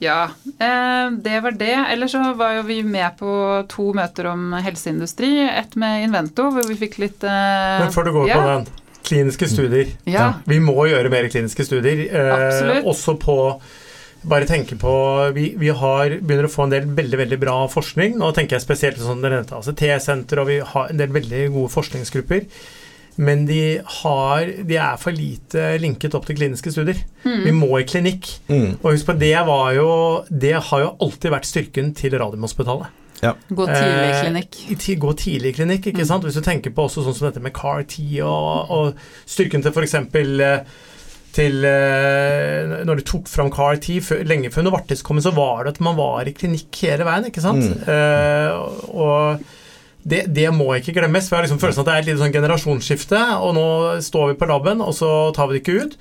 ja. Eh, det var det. Ellers så var jo vi med på to møter om helseindustri. Ett med Invento, hvor vi fikk litt Men før du går ja. på den. Kliniske studier. Ja. Vi må gjøre mer kliniske studier. Absolutt. også på bare tenke på Vi, vi har, begynner å få en del veldig veldig bra forskning. Nå tenker jeg spesielt sånn altså nevnte ACT-senter, og vi har en del veldig gode forskningsgrupper. men de, har, de er for lite linket opp til kliniske studier. Vi må i klinikk. Mm. Og husk på, det var jo Det har jo alltid vært styrken til Radiumhospitalet. Gå tidlig i Eh, klinikk. Eh, Gå tidlig i klinikk, ikke sant? Hvis du tenker på også sånn som dette med CAR-T og, og styrken til f.eks. Til eh, Når du tok fram CAR-T før- lenge før Novartis kom, så var det at man var i klinikk hele veien, ikke sant? Mm. Eh, og det, det må ikke glemmes. Vi har liksom følelsen at det er et lite sånn generasjonsskifte, og nå står vi på laben, og så tar vi det ikke ut.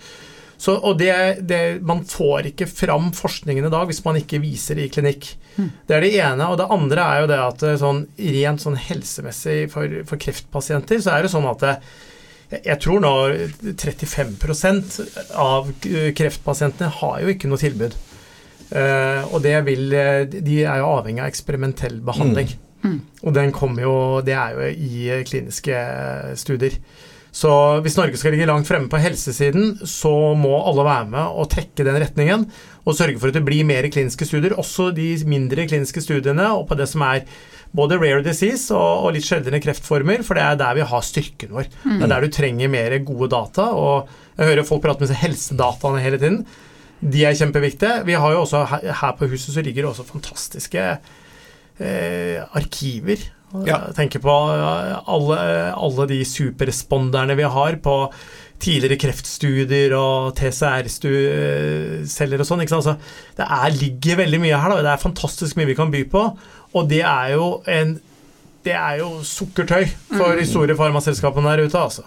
Så, og det, det, Man får ikke fram forskningen i dag hvis man ikke viser det i klinikk. Det er det ene. Og det andre er jo det at eh, sånn, rent sånn helsemessig for, for kreftpasienter, så er det sånn at det, jeg- tror nå 35 av kreftpasientene har jo ikke noe tilbud. Eh, og det vil eh, De er jo avhengig av eksperimentell behandling. Mm. Og den kommer jo Det er jo i eh, kliniske studier. Så hvis Norge skal ligge langt fremme på helsesiden, så må alle være med og trekke den retningen. Og sørge for at det blir mer kliniske studier, også de mindre kliniske studiene, og på det som er både rare disease og, og litt sjeldne kreftformer, for det er der vi har styrken vår. Det er der du trenger mer gode data. Og jeg hører folk prate med seg helsedataene hele tiden. De er kjempeviktige. Vi har jo også her på huset så ligger det også fantastiske eh, arkiver. Ja. Jeg tenker på alle, alle de superresponderne vi har på tidligere kreftstudier og TCR-celler og sånn. Altså, det er, ligger veldig mye her. da, Det er fantastisk mye vi kan by på. Og det er jo en det er jo sukkertøy for de store farmaselskapene der ute, altså.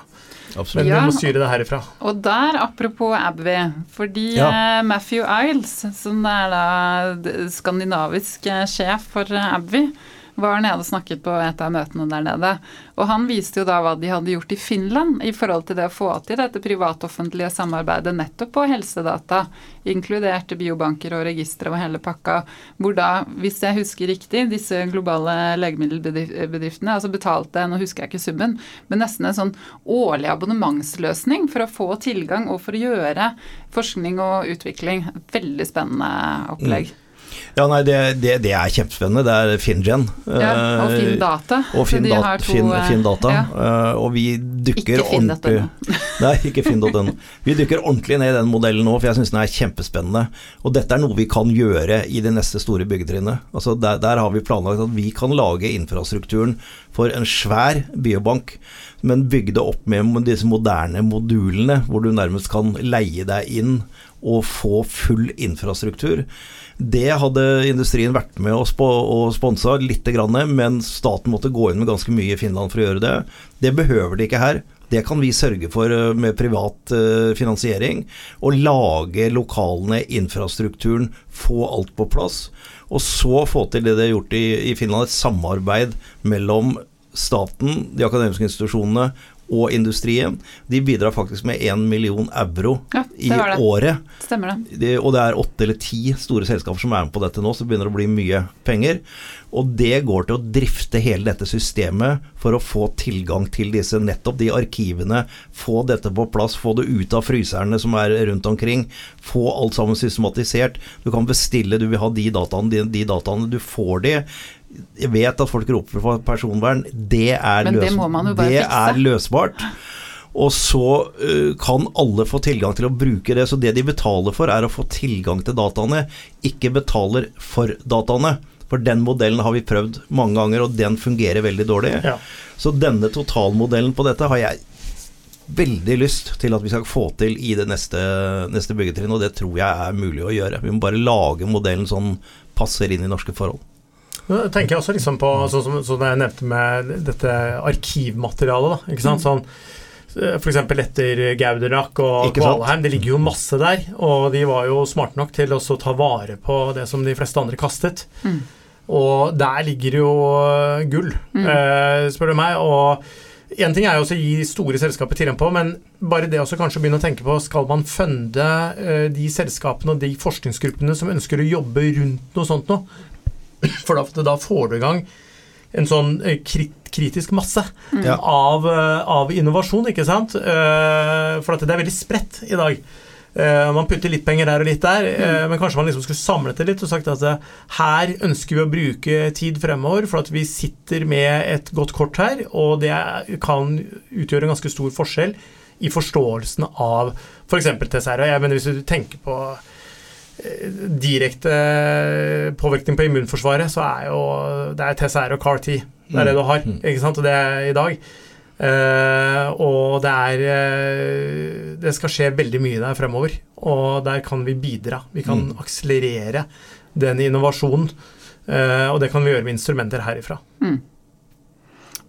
Absolutt. Men Ja. vi må styre det herifra. Og der, apropos Abby, fordi Ja. eh, Matthew Iles, som er da skandinavisk eh, sjef for eh, Abby, var nede og snakket på et av møtene der nede. Og han viste jo da hva de hadde gjort i Finland i forhold til det å få til dette privat-offentlige samarbeidet nettopp på helsedata, inkludert biobanker og registre og hele pakka, hvor da, hvis jeg husker riktig, disse globale legemiddelbedriftene altså betalte, nå husker jeg ikke summen, men nesten en sånn årlig abonnementsløsning for å få tilgang og for å gjøre forskning og utvikling. Veldig spennende opplegg. Ja, nei, det, det, det er kjempespennende. Det er FinGen. Ja, og FinnData. Og Finn, de to, Finn, eh, Finn Data. ja. eh, og vi dukker Ikke ordentlig [laughs] Nei, ikke finn.no. Vi dukker ordentlig ned i den modellen nå, for jeg syns den er kjempespennende. Og dette er noe vi kan gjøre i det neste store byggetrinnet. Altså der, der har vi planlagt at vi kan lage infrastrukturen for en svær biobank, men bygge det opp med disse moderne modulene, hvor du nærmest kan leie deg inn og få full infrastruktur. Det hadde industrien vært med og, på og sponsa lite grann, men staten måtte gå inn med ganske mye i Finland for å gjøre det. Det behøver de ikke her. Det kan vi sørge for eh, med privat eh, finansiering. Og lage lokalene, infrastrukturen, få alt på plass. Og så få til det de har gjort i Finland, et samarbeid mellom staten, de akademiske institusjonene og industrien. De bidrar faktisk med 1 million euro Ja, i det året. Stemmer det. Det, og det er åtte eller ti store selskaper som er med på dette nå, så det begynner å bli mye penger. Og det går til å drifte hele dette systemet for å få tilgang til disse, nettopp de arkivene. Få dette på plass, få det ut av fryserne som er rundt omkring. Få alt sammen systematisert. Du kan bestille, du vil ha de dataene, de, de dataene. Du får de. Jeg vet at folk roper for personvern. Det er, løs, det det er løsbart. Og så øh, kan alle få tilgang til å bruke det. Så det de betaler for, er å få tilgang til dataene, ikke betaler for dataene. For den modellen har vi prøvd mange ganger, og den fungerer veldig dårlig. Ja. Så denne totalmodellen på dette har jeg veldig lyst til at vi skal få til i det neste, neste byggetrinn, og det tror jeg er mulig å gjøre. Vi må bare lage modellen sånn passer inn i norske forhold. Nå tenker jeg også liksom på sånn som, som jeg nevnte med dette arkivmaterialet. da, ikke sant, sånn F.eks. etter Gauderak og Kvalheim. Det ligger jo masse der. Og de var jo smarte nok til også å ta vare på det som de fleste andre kastet. Mm. Og der ligger jo øh, gull, Mm. eh, spør du meg. Og én ting er jo å gi store selskaper tilgang på, men bare det også kanskje begynne å tenke på Skal man funde eh, de selskapene og de forskningsgruppene som ønsker å jobbe rundt noe sånt noe? [clears throat] For da, da får du i gang en sånn eh, krit, kritisk masse Mm. Av, eh, av innovasjon, ikke sant? Eh, For at det er veldig spredt i dag. Man putter litt penger der og litt der, mm. men kanskje man liksom skulle samlet det litt og sagt at her ønsker vi å bruke tid fremover, for at vi sitter med et godt kort her, og det kan utgjøre en ganske stor forskjell i forståelsen av f.eks. For. Og jeg mener hvis du tenker på direkte påvirkning på immunforsvaret, så er jo det er TCR og CAR-T. Det er det du har, mm. ikke sant, og det er i dag. Uh, og det er uh, Det skal skje veldig mye der fremover. Og der kan vi bidra. Vi kan mm. akselerere den innovasjonen. Uh, og det kan vi gjøre med instrumenter herifra. Mm.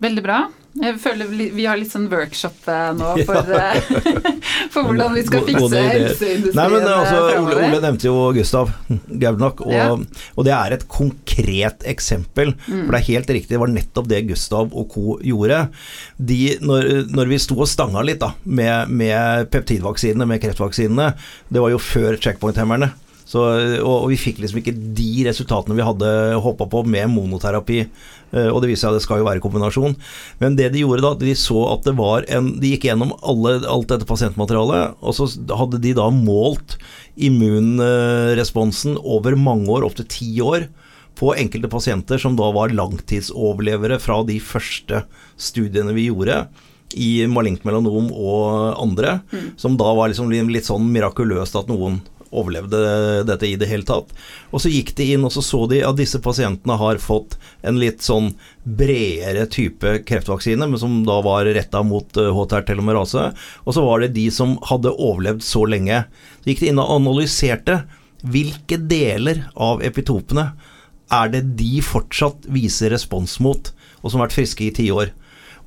Veldig bra. Jeg føler Vi har litt sånn workshop nå [laughs] for, [laughs] for hvordan vi skal fikse helseindustrien Nei, men altså, Ole, Ole, nevnte jo Gustav [laughs] Gaudnak, og, ja. og, det er et konkret eksempel. Mm. For det er helt riktig, det var nettopp det Gustav og co. gjorde. De, når, når, vi sto og stanga litt da, med, med peptidvaksinene, med kreftvaksinene, det var jo før checkpoint-hemmerne. Så, og, og, vi fikk liksom ikke de resultatene vi hadde håpa på med monoterapi. Eh, og det viser seg at det skal jo være kombinasjon. Men det de gjorde da, de så at det var en De gikk gjennom alle, alt dette pasientmaterialet, og så hadde de da målt immunresponsen over mange år, opptil ti år på enkelte pasienter som da var langtidsoverlevere fra de første studiene vi gjorde i malignt melanom og andre, mm. som da var liksom litt sånn mirakuløst at noen overlevde dette i det hele tatt. Og så gikk de inn og så så de at disse pasientene har fått en litt sånn bredere type kreftvaksine, men som da var retta mot HTR-telomerase. Eh, og så var det de som hadde overlevd så lenge. Så gikk de inn og analyserte hvilke deler av epitopene er det de fortsatt viser respons mot, og som har vært friske i ti år.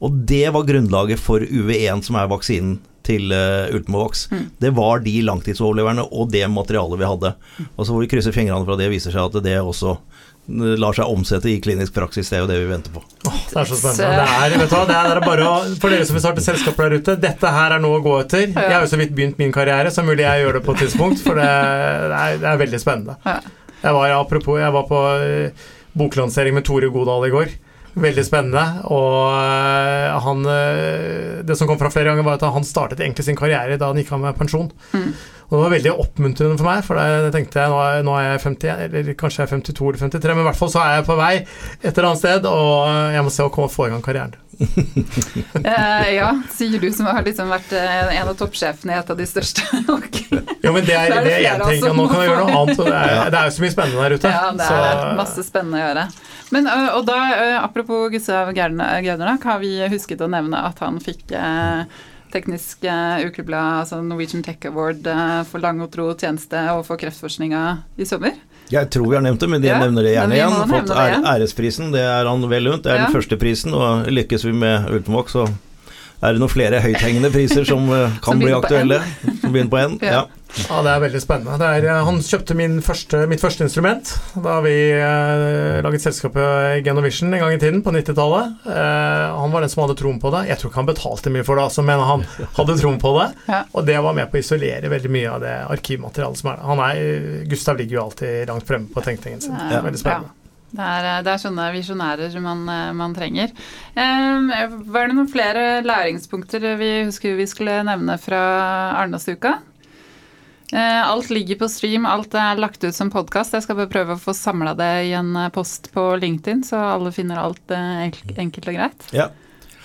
Og det var grunnlaget for UV1, som er vaksinen til uh, Ultimovax. Mm. Det var de langtidsoverleverne og det materialet vi hadde. Og så får vi krysse fingrene for at det viser seg at det også lar seg omsette i klinisk praksis. Det er jo det vi venter på. Oh, det er så spennende. Det er, vet du, det er bare å, for dere som vil starte selskap der ute, dette her er noe å gå etter. Jeg har jo så vidt begynt min karriere, så mulig jeg gjør det på et tidspunkt. For det, det, er, det er, veldig spennende. Jeg var, apropos, jeg var på eh, boklansering med Tore Godal i går. Veldig spennende. Og eh, han eh, Det som kom fra flere ganger, var at han startet egentlig sin karriere da han gikk av med pensjon. Mm. Og det var veldig oppmuntrende for meg, for da tenkte jeg nå er, nå er jeg 50, eller kanskje jeg er 52 eller 53, men i hvert fall så er jeg på vei et eller annet sted, og jeg må se å komme og få i gang karrieren. uh, [laughs] ja, sier du som har liksom vært en av toppsjefene i et av de største. [laughs] jo, men det er, det én ting, og nå kan vi gjøre noe annet. Det er, [laughs] det er jo så mye spennende der ute. Ja, det er så. masse spennende å gjøre. Men, og da, Apropos Gustav Gaudernak, har vi husket å nevne at han fikk teknisk ukeblad, altså Norwegian Tech Award for lang og tro tjeneste overfor kreftforskninga i sommer. Jeg tror vi har nevnt det, men de ja, nevner det gjerne igjen. Fått æresprisen, det er han vel unt. Det er ja. den første prisen, og lykkes vi med Ultimox, så er det noen flere høythengende priser som uh, kan som bli aktuelle. Som begynner på N? Ja. Ja, det er veldig spennende. Er, eh, han kjøpte første, mitt første instrument da vi eh, laget selskapet Genovision en gang i tiden, på 90-tallet. Eh, han var den som hadde troen på det. Jeg tror ikke han betalte mye for det, altså, men han hadde troen på det. Ja. Og det var med på å isolere veldig mye av det arkivmaterialet som er der. Er, Gustav ligger jo alltid langt fremme på tenkningen sin. Ja. Veldig spennende. Det er, eh, det er, sånne visjonærer man, man trenger. Eh, var det noen flere læringspunkter vi husker vi skulle nevne fra Arendalsuka? Eh, alt ligger på stream, alt er lagt ut som podkast. Jeg skal bare prøve å få samla det i en eh, post på LinkedIn, så alle finner alt eh, enkelt og greit. Ja.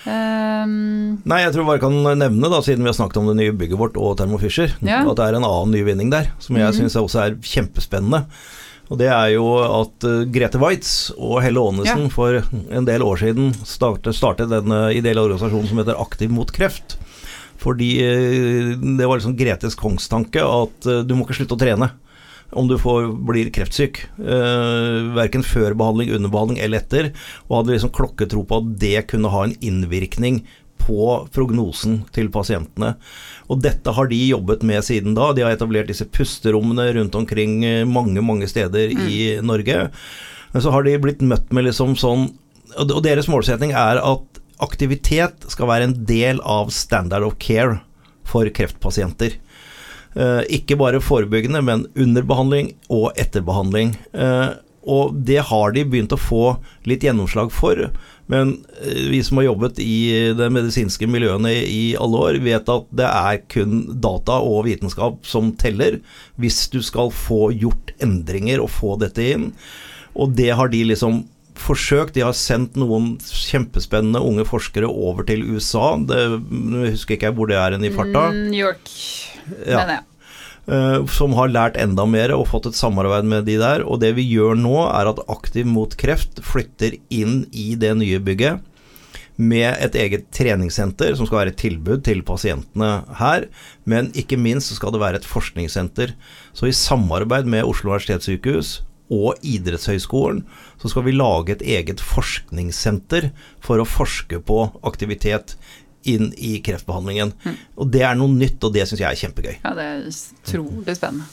Um, Nei, jeg tror bare kan nevne, da, siden vi har snakket om det nye bygget vårt og Thermo Fisher, ja. at det er en annen nyvinning der, som jeg mm syns også er kjempespennende. Og det er jo at uh, Grete Waitz og Helle Aanesen ja. for en del år siden startet, startet den uh, ideelle organisasjonen som heter Aktiv mot kreft. Fordi eh, det var liksom Gretes kongstanke at eh, du må ikke slutte å trene om du får, blir kreftsyk. Eh, verken før behandling, under behandling eller etter. Og hadde liksom klokketro på at det kunne ha en innvirkning på prognosen til pasientene. Og dette har de jobbet med siden da. De har etablert disse pusterommene rundt omkring eh, mange, mange steder mm. i Norge. Men så har de blitt møtt med liksom sånn Og deres målsetning er at aktivitet skal være en del av standard of care for kreftpasienter. Uh, ikke bare forebyggende, men under behandling og etterbehandling. Uh, og det har de begynt å få litt gjennomslag for. Men eh, vi som har jobbet i de medisinske miljøene i alle år, vet at det er kun data og vitenskap som teller hvis du skal få gjort endringer og få dette inn. Og det har de liksom forsøkt. De har sendt noen kjempespennende unge forskere over til USA. Det husker ikke hvor det er enn i farta. Mm, New York, mener jeg. Uh, som har lært enda mer og fått et samarbeid med de der. Og det vi gjør nå, er at Aktiv mot kreft flytter inn i det nye bygget med et eget treningssenter som skal være et tilbud til pasientene her. Men ikke minst så skal det være et forskningssenter. Så i samarbeid med Oslo universitetssykehus og idrettshøyskolen, så skal vi lage et eget forskningssenter for å forske på aktivitet inn i kreftbehandlingen. Mm. Og Det er noe nytt, og det syns jeg er kjempegøy. Ja, det er utrolig spennende.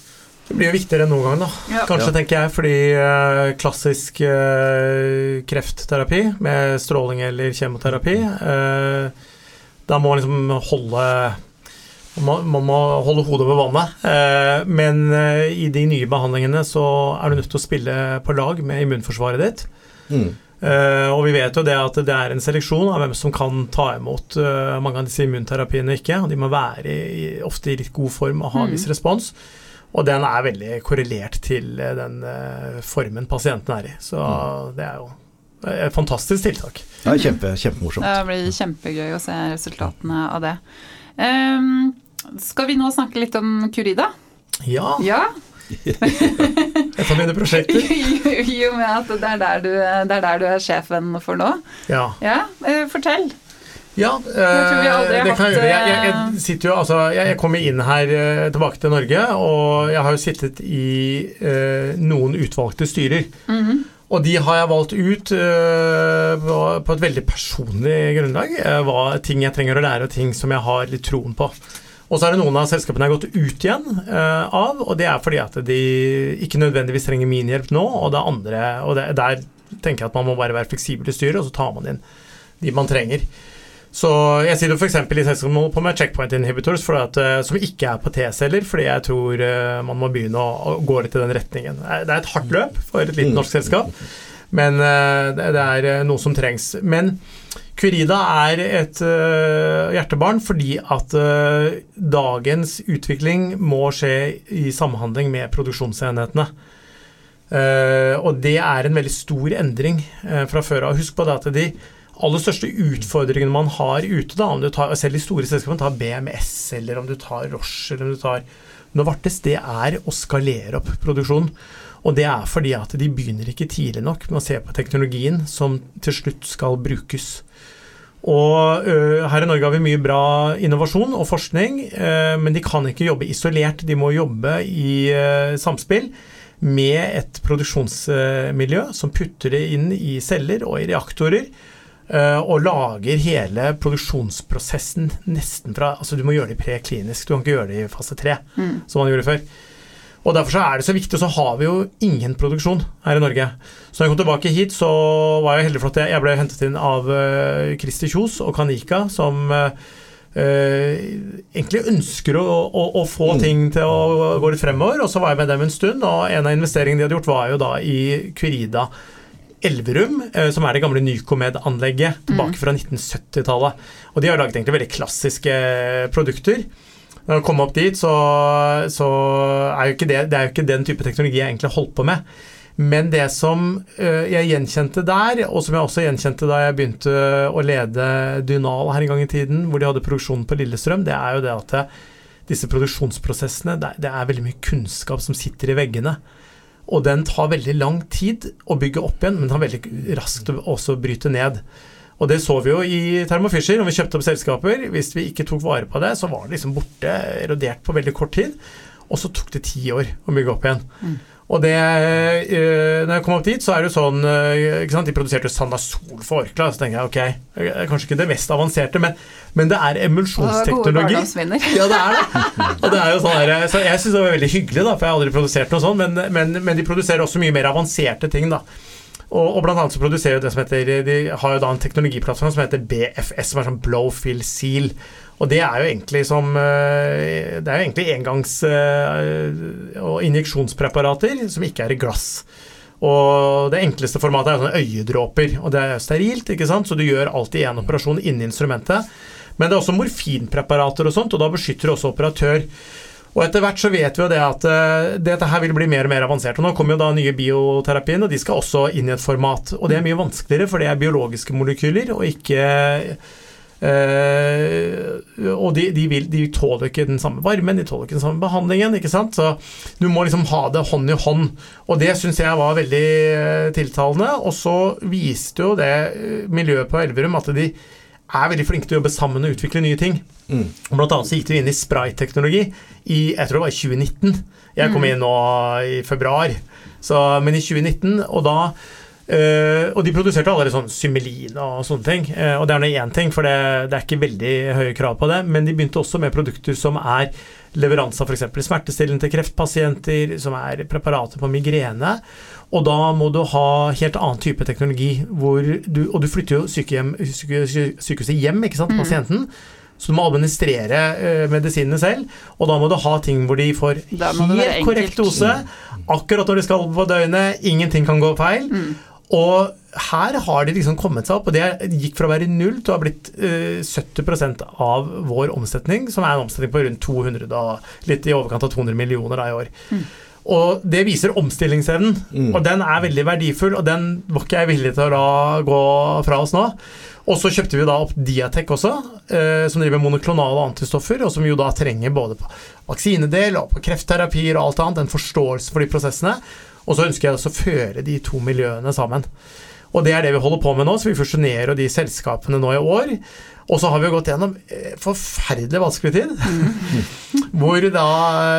Det blir jo viktigere enn noen gang, da. Ja. Kanskje, ja. tenker jeg, fordi eh, klassisk eh, kreftterapi med stråling eller kjemoterapi eh, Da må man liksom holde man, man må holde hodet over vannet. men i de nye behandlingene så er du nødt til å spille på lag med immunforsvaret ditt. Mm. Uh, og vi vet jo det at det er en seleksjon av hvem som kan ta imot uh, mange av disse immunterapiene og ikke. og De må være i, ofte i litt god form og ha en viss mm. respons. Og den er veldig korrelert til uh, den formen pasienten er i. Så mm. det er jo et fantastisk tiltak. Ja, kjempe, kjempemorsomt. Det blir kjempegøy å se resultatene av det. Um, skal vi nå snakke litt om Curida? Ja. ja. [laughs] Et av mine prosjekter. I og med at det er, der du, er der du er sjefen for nå. Ja. ja eh, fortell. Ja, eh, det kan jeg gjøre. Jeg, jeg, jeg, sitter jo, altså, jeg, kommer inn her eh, tilbake til Norge, og jeg har jo sittet i eh, noen utvalgte styrer. Mm -hmm. Og de har jeg valgt ut eh, på et veldig personlig grunnlag. Hva, ting jeg trenger å lære, og ting som jeg har litt troen på. Og så er det noen av selskapene jeg har gått ut igjen uh, av, og det er fordi at de ikke nødvendigvis trenger min hjelp nå, og det andre Og det, der tenker jeg at man må bare være fleksibel i styret, og så tar man inn de man trenger. Så jeg sier sitter f.eks. i selskapet på med checkpoint inhibitors at, uh, som ikke er på T-celler, fordi jeg tror uh, man må begynne å, gå litt i den retningen. Det er et hardt løp for et lite norsk selskap, men det, det, er noe som trengs. Men Curida er et uh, hjertebarn fordi at dagens utvikling må skje i samhandling med produksjonsenhetene. Og det er en veldig stor endring fra før av. Husk på det at de aller største utfordringene man har ute, da, om du tar, selv de store selskapene, tar BMS eller om du tar Roche eller om du tar Novartis, det er å skalere opp produksjonen. Og det er fordi at de begynner ikke tidlig nok med å se på teknologien som til slutt skal brukes. Og ø, her i Norge har vi mye bra innovasjon og forskning, ø, men de kan ikke jobbe isolert. De må jobbe i ø, samspill med et produksjonsmiljø som putter det inn i celler og i reaktorer. og lager hele produksjonsprosessen nesten fra Altså du må gjøre det preklinisk, du kan ikke gjøre det i fase tre, mm. som man gjorde før. Og Derfor så er det så viktig, og så har vi jo ingen produksjon her i Norge. Så da jeg kom tilbake hit, så var jeg heldig for at jeg ble hentet inn av uh, Christer Kjos og Kanika, som uh, egentlig ønsker å, å, å, få mm. ting til å gå litt fremover. Og så var jeg med dem en stund, og en av investeringene de hadde gjort, var jo da i Curida. Elverum, som er det gamle Nycomed-anlegget tilbake mm. fra 1970-tallet. Og de har laget egentlig veldig klassiske produkter. Når jeg kom opp dit, så, så er jo ikke det, det er jo ikke den type teknologi jeg egentlig holdt på med. Men det som uh, jeg gjenkjente der, og som jeg også gjenkjente da jeg begynte å lede Dynal her en gang i tiden, hvor de hadde produksjonen på Lillestrøm, det er jo det at disse produksjonsprosessene, det er veldig mye kunnskap som sitter i veggene. Og den tar veldig lang tid å bygge opp igjen, men den tar veldig raskt også å bryte ned. Og det så vi jo i Thermo Fisher når vi kjøpte opp selskaper. Hvis vi ikke tok vare på det, så var det liksom borte, erodert på veldig kort tid. Og så tok det ti år å bygge opp igjen. Mm. Og det, øh, når jeg kom opp dit, så er det jo sånn øh, ikke sant, De produserte Sanasol for Orkla. Så tenker jeg ok, kanskje ikke det mest avanserte, men, men det er emulsjonsteknologi. [laughs] Ja, det er det. Og det er jo sånn der, så Jeg syns det var veldig hyggelig, da, for jeg har aldri produsert noe sånt, men, men, men de produserer også mye mer avanserte ting. da. Og, og blant annet så produserer det som heter De har jo da en teknologiplattform som heter BFS, som er sånn blow fill seal. Og det er jo egentlig som eh, Det er jo egentlig engangs- eh, og injeksjonspreparater som ikke er i glass. Og det enkleste formatet er sånne øyedråper, og det er sterilt, ikke sant? så du gjør alltid én operasjon inni instrumentet. Men det er også morfinpreparater og sånt, og da beskytter du også operatør. Og etter hvert så vet vi jo det at uh, dette her vil bli mer og mer avansert. Og nå kommer jo da nye bioterapien, og de skal også inn i et format. Og det er mye vanskeligere, for det er biologiske molekyler, og ikke Uh, og de, de, vil, de, tåler ikke den samme varmen, de tåler ikke den samme behandlingen. ikke sant? Så du må liksom ha det hånd i hånd. Og det syns jeg var veldig uh, tiltalende. Og så viste jo det uh, miljøet på Elverum at de er veldig flinke til å jobbe sammen og utvikle nye ting. Mm. Blant annet så gikk de inn i sprayteknologi i jeg tror det var i 2019. Jeg kom mm. inn nå i februar, så, men i 2019. Og da Uh, og de produserte allerede sånn Symelin og sånne ting. Uh, og det er nå én ting, for det, det, er ikke veldig høye krav på det. Men de begynte også med produkter som er leveranse av f.eks. smertestillende til kreftpasienter, som er preparater på migrene. Og da må du ha helt annen type teknologi, du, og du flytter jo sykehjem, syke, sykehuset hjem, ikke sant, mm. Så du må administrere uh, medisinene selv, og da må du ha ting hvor de får helt korrekt dose. Akkurat når de skal på døgnet, ingenting kan gå feil. Mm. Og her har de liksom kommet seg opp, og det gikk fra å være null til å ha blitt uh, eh, 70% av vår omsetning, som er en omsetning på rundt 200, da, litt i overkant av 200 millioner da, i år. Mm. Og det viser omstillingsevnen, mm. og den er veldig verdifull, og den var ikke jeg villig til å la gå fra oss nå. Og så kjøpte vi da opp Diatec også, eh, som driver monoklonale antistoffer, og som jo da trenger både på vaksinedel og på kreftterapier og alt annet, en forståelse for de prosessene. Og så ønsker jeg også å føre de to miljøene sammen. Og det er det vi holder på med nå, så vi fusjonerer de selskapene nå i år. Og så har vi gått gjennom eh, forferdelig vanskelig tid. Mm. [laughs] Hvor da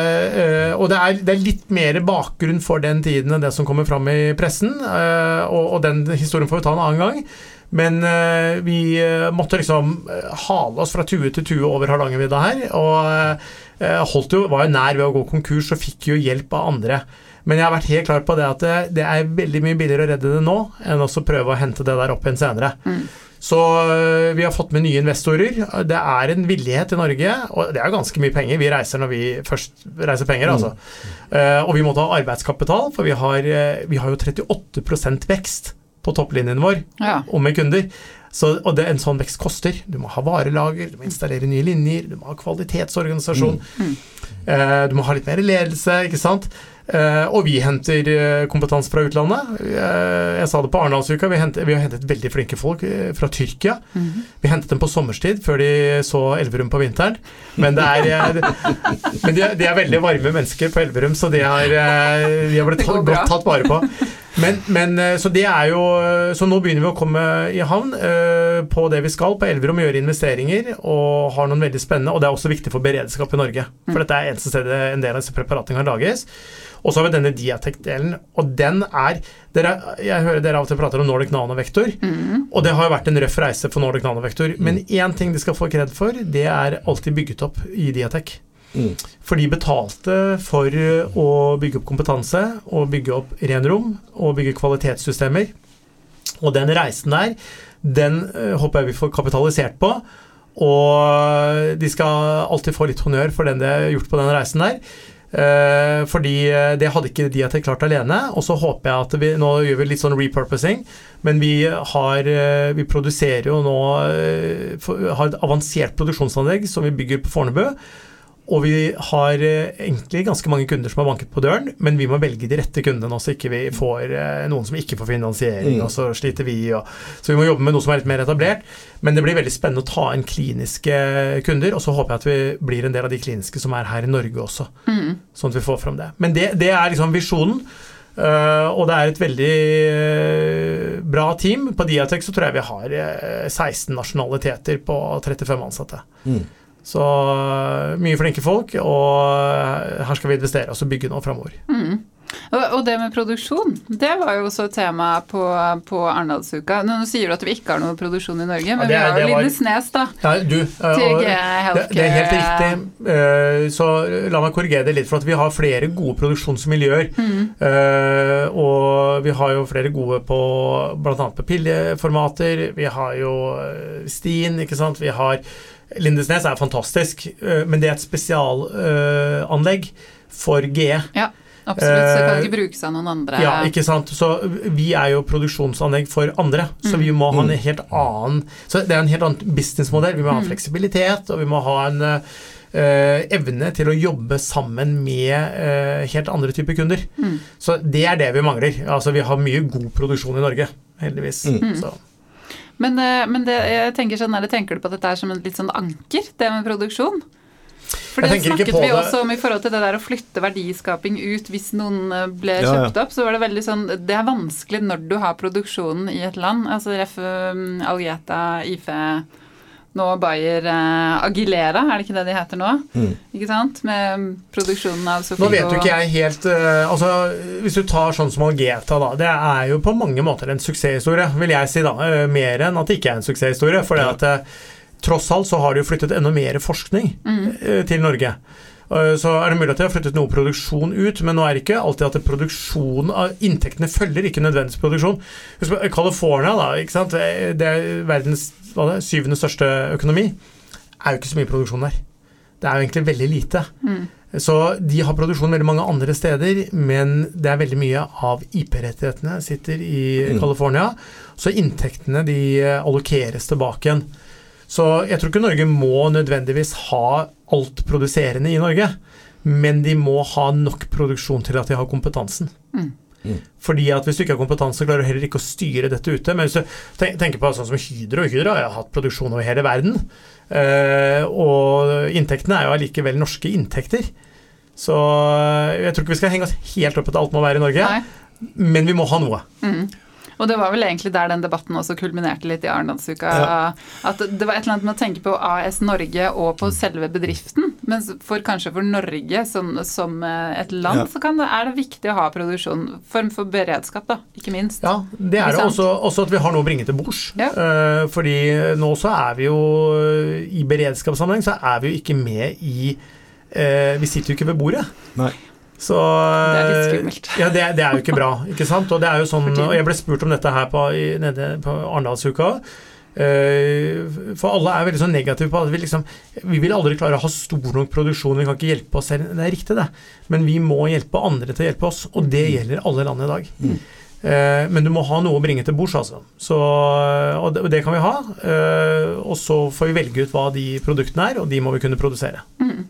eh, Og det er, det er, litt mer bakgrunn for den tiden enn det som kommer fram i pressen. Eh, og, og den historien får vi ta en annen gang. Men vi måtte liksom hale oss fra tue til tue over Hardangervidda her. Og holdt jo, var jo nær ved å gå konkurs og fikk jo hjelp av andre. Men jeg har vært helt klar på det at det, det er veldig mye billigere å redde det nå enn å prøve å hente det der opp igjen senere. Mm. Så vi har fått med nye investorer. Det er en villighet i Norge, og det er ganske mye penger. Vi reiser når vi først reiser penger, mm. altså. Uh, og vi må ta arbeidskapital, for vi har, vi har jo 38% vekst på topplinjen vår ja. og med kunder. Så, og det, en sånn vekst koster. Du må ha varelager, du må installere nye linjer, du må ha kvalitetsorganisasjon. Mm. Eh, du må ha litt mer ledelse, ikke sant. Eh, og vi henter uh, kompetanse fra utlandet. Eh, jeg sa det på Arendalsuka, vi, vi, har hentet veldig flinke folk fra Tyrkia. Mm -hmm. Vi hentet dem på sommerstid, før de så Elverum på vinteren. Men, er, men de, de, er veldig varme mennesker på Elverum, så de, de har blitt godt tatt vare på. Men, men, så det er jo Så nå begynner vi å komme i havn uh, på det vi skal på Elverum, gjøre investeringer og har noen veldig spennende Og det er også viktig for beredskap i Norge. For mm. dette er eneste stedet en del av disse preparatene kan lages. Og så har vi denne Diatec-delen, og den er dere, Jeg hører dere av og til prater om Nordic Nanovektor, mm. og det har jo vært en røff reise for Nordic Nanovektor. Mm. Men én ting de skal få kred for, det er alltid bygget opp i Diatec. Mm. For de betalte for å bygge opp kompetanse, og bygge opp renrom, og bygge kvalitetssystemer. Og den reisen der, den uh, håper jeg vi får kapitalisert på. Og de skal alltid få litt honnør for den de har gjort på den reisen der. Fordi eh, det hadde ikke de jeg klart alene. Og så håper jeg at vi Nå gjør vi litt sånn repurposing, men vi har Vi produserer jo nå Har et avansert produksjonsanlegg som vi bygger på Fornebu. Og vi har egentlig ganske mange kunder som har banket på døren, men vi må velge de rette kundene så ikke vi får noen som ikke får finansiering, mm. og så sliter vi. Og, så vi må jobbe med noe som er litt mer etablert. Men det blir veldig spennende å ta inn kliniske kunder, og så håper jeg at vi blir en del av de kliniske som er her i Norge også. Mm. Sånn at vi får fram det. Men det, det er liksom visjonen. Uh, og det er et veldig uh, bra team. På Diatek så tror jeg vi har uh, 16 nasjonaliteter på 35 ansatte. Mm. Så mye flinke folk, og her skal vi investere oss og bygge nå framover. Mm. Og, det med produksjon, det var jo også tema på, på Arendalsuka. Nå, sier du at vi ikke har noe produksjon i Norge, men ja, er, vi har jo Lindesnes, da. Ja, du, TG det, det, er helt riktig. Uh, så la meg korrigere det litt, for at vi har flere gode produksjonsmiljøer. Mm. Og vi har jo flere gode på bl.a. på pilleformater. Vi har jo eh, Stien, ikke sant. Vi har Lindesnes er fantastisk, uh, men det er et spesialanlegg for GE. Ja. Absolutt, så det kan ikke brukes av noen andre. Ja, ikke sant. Så vi er jo produksjonsanlegg for andre, så vi må ha en helt annen Så det er en helt annen businessmodell. Vi må ha fleksibilitet, og vi må ha en uh, evne til å jobbe sammen med uh, helt andre typer kunder. Mm. Så det er det vi mangler. Altså vi har mye god produksjon i Norge, heldigvis. Mm. Så. Men, eh, men det, jeg tenker sånn, eller tenker du på dette her som en litt sånn anker, det med produksjon? For det snakket vi det- også om i forhold til det der å flytte verdiskaping ut hvis noen eh, ble Ja, ja. kjøpt opp. Så var det veldig sånn Det er vanskelig når du har produksjonen i et land. Altså Ref. um, Algeta, Ife nå Bayer eh, Agilera, er det ikke det de heter nå? Mm. Ikke sant? Med produksjonen av Sofie Nå vet jo ikke jeg helt eh, altså, Hvis du tar sånn som Algeta, da. Det er jo på mange måter en suksesshistorie, vil jeg si. da, eh, Mer enn at det ikke er en suksesshistorie. For det at eh, tross alt så har det jo flyttet enda mer forskning Mm. eh, til Norge. Eh, Så er det mulig at de har flyttet noe produksjon ut, men nå er det ikke alltid at produksjonen av inntektene følger ikke nødvendigvis produksjon. Husk på, California, da, ikke sant? det er verdens det, syvende største økonomi. er jo ikke så mye produksjon der. Det er jo egentlig veldig lite. Mm. Så de har produksjon veldig mange andre steder, men det er veldig mye av IP-rettighetene sitter i Mm. California. Så inntektene de eh, allokeres tilbake igjen. Så jeg tror ikke Norge må nødvendigvis ha alt produserende i Norge, men de må ha nok produksjon til at de har kompetansen. Mm. Mm. Fordi at Hvis du ikke har kompetanse, klarer du heller ikke å styre dette ute. Men hvis du tenker på sånn som Hydro Hydro har hatt produksjon over hele verden. eh, og inntektene er jo allikevel norske inntekter. Så eh, jeg tror ikke vi skal henge oss helt opp at alt må være i Norge, Nei. men vi må ha noe. Mm. Og det var vel egentlig der den debatten også kulminerte litt i Arendalsuka. Ja. At det var et eller annet med å tenke på AS Norge og på selve bedriften. Men for kanskje for Norge som, som eh, et land, Ja. så kan det, er det viktig å ha produksjon. Form for beredskap, da, ikke minst. Ja, det er det også, også at vi har noe å bringe til bords. Ja. Eh, fordi nå så er vi jo i beredskapssammenheng så er vi jo ikke med i eh, Vi sitter jo ikke ved bordet. Nei. Så Det er litt skummelt. Ja, det, det er jo ikke bra, ikke sant. Og det er jo sånn Og jeg ble spurt om dette her på, i, nede på Arendalsuka. Eh, for alle er veldig sånn negative på at vi liksom Vi vil aldri klare å ha stor nok produksjon, vi kan ikke hjelpe oss selv. Det er riktig, det. Men vi må hjelpe andre til å hjelpe oss, og det gjelder alle land i dag. Mm. Eh, men du må ha noe å bringe til bords, altså. Så, og det, og det kan vi ha. eh, og så får vi velge ut hva de produktene er, og de må vi kunne produsere. Mm.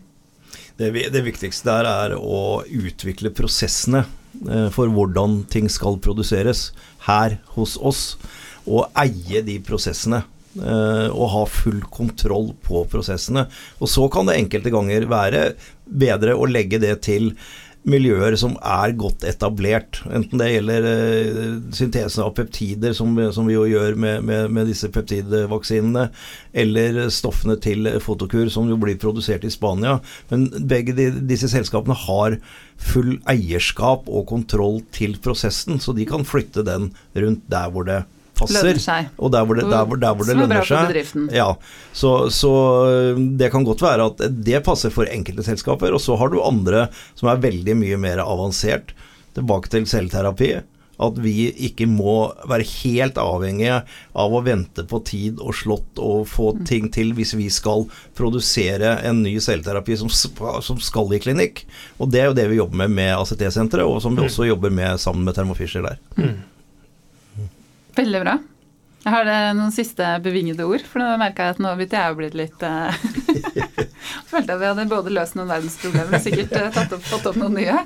Det, det viktigste der er å utvikle prosessene eh, for hvordan ting skal produseres her hos oss, og eie de prosessene. eh, og ha full kontroll på prosessene. Og så kan det enkelte ganger være bedre å legge det til miljøer som er godt etablert. Enten det gjelder syntesen syntese av peptider, som, som vi jo gjør med, med, med disse peptidvaksinene, eller stoffene til Fotokur, som jo blir produsert i Spania. Men begge de, disse selskapene har full eierskap og kontroll til prosessen, så de kan flytte den rundt der hvor det passer. Og der hvor det, der hvor, der hvor det er lønner seg. Ja, så, så det kan godt være at det passer for enkelte selskaper. Og så har du andre som er veldig mye mer avansert. Tilbake til selvterapi. At vi ikke må være helt avhengige av å vente på tid og slått og få ting til hvis vi skal produsere en ny selvterapi som, som skal i klinikk. Og det er jo det vi jobber med med ACT-senteret, og som vi også jobber med sammen med Thermo Fisher der. Veldig bra. Jeg har eh, noen siste bevingede ord, for nå merka jeg at nå begynte jeg å bli litt uh, [laughs] Følte at vi hadde både løst noen verdensproblemer og sikkert eh, tatt opp, fått opp noen nye.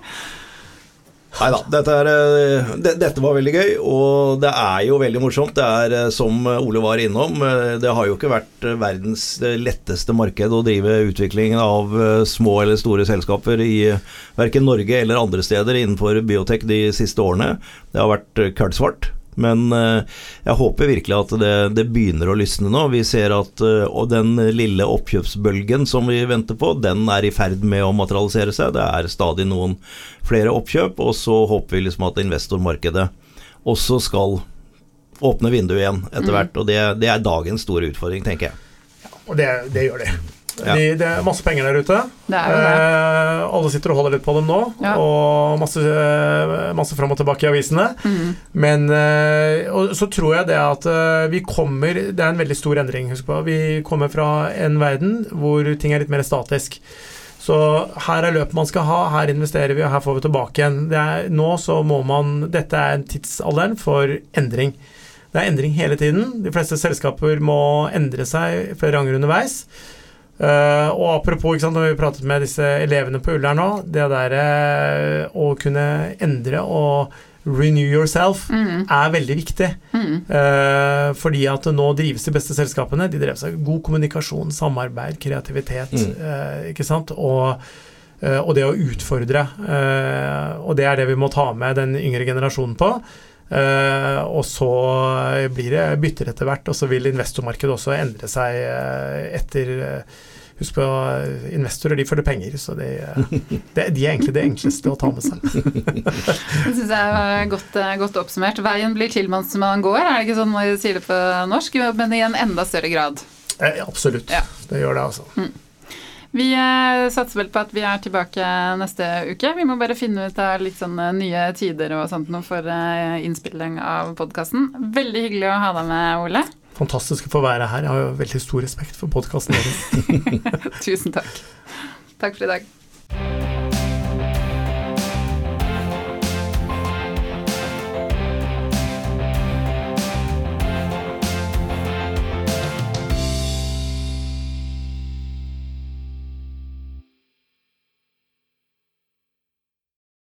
Nei da, dette, det, dette var veldig gøy, og det er jo veldig morsomt. Det er som Ole var innom, det har jo ikke vært verdens letteste marked å drive utviklingen av små eller store selskaper i verken Norge eller andre steder innenfor biotek de siste årene. Det har vært kullsvart. Men eh, jeg håper virkelig at det, det begynner å lysne nå. Vi ser at eh, og den lille oppkjøpsbølgen som vi venter på, den er i ferd med å materialisere seg. Det er stadig noen flere oppkjøp, og så håper vi liksom at investormarkedet også skal åpne vinduet igjen etter Mm. hvert. Og det, det er dagens store utfordring, tenker jeg. Og det, det gjør de. Ja. de. Det er masse penger der ute. Det er det. Eh, alle sitter og holder litt på dem nå, Ja. og masse, masse fram og tilbake i avisene. Mm. Men eh, og så tror jeg det at eh, vi kommer Det er en veldig stor endring, husk på. Vi kommer fra en verden hvor ting er litt mer statisk. Så her er løpet man skal ha, her investerer vi, og her får vi tilbake igjen. Er, nå så må man Dette er en tidsalderen for endring. Det er endring hele tiden. De fleste selskaper må endre seg flere ganger underveis. Uh, og apropos, sant, når vi pratet med disse elevene på Ullern nå, det der uh, å kunne endre og renew yourself mm. er veldig viktig. Mm. Uh, fordi at nå drives de beste selskapene. De drev seg god kommunikasjon, samarbeid, kreativitet. Mm. ikke sant? Og, og, det å utfordre. og det er det vi må ta med den yngre generasjonen på. Uh, og så blir det bytter etter hvert, og så vil investormarkedet også endre seg uh, etter uh, Husk på investorer, de følger penger, så de, de, de, er egentlig det enkleste å ta med seg. det syns jeg var godt, godt, oppsummert. Veien blir til mens man går, er det ikke sånn man sier det på norsk? Men i en enda større grad. absolutt. Ja. Det gjør det, altså. Mm. Vi eh, satser vel på at vi er tilbake neste uke. Vi må bare finne ut av litt sånne nye tider og sånt noe for eh, innspilling av podkasten. Veldig hyggelig å ha deg med, Ole fantastiske for å være her. Jeg har jo veldig stor respekt for podkasten deres. [laughs] Tusen takk. Takk for i dag.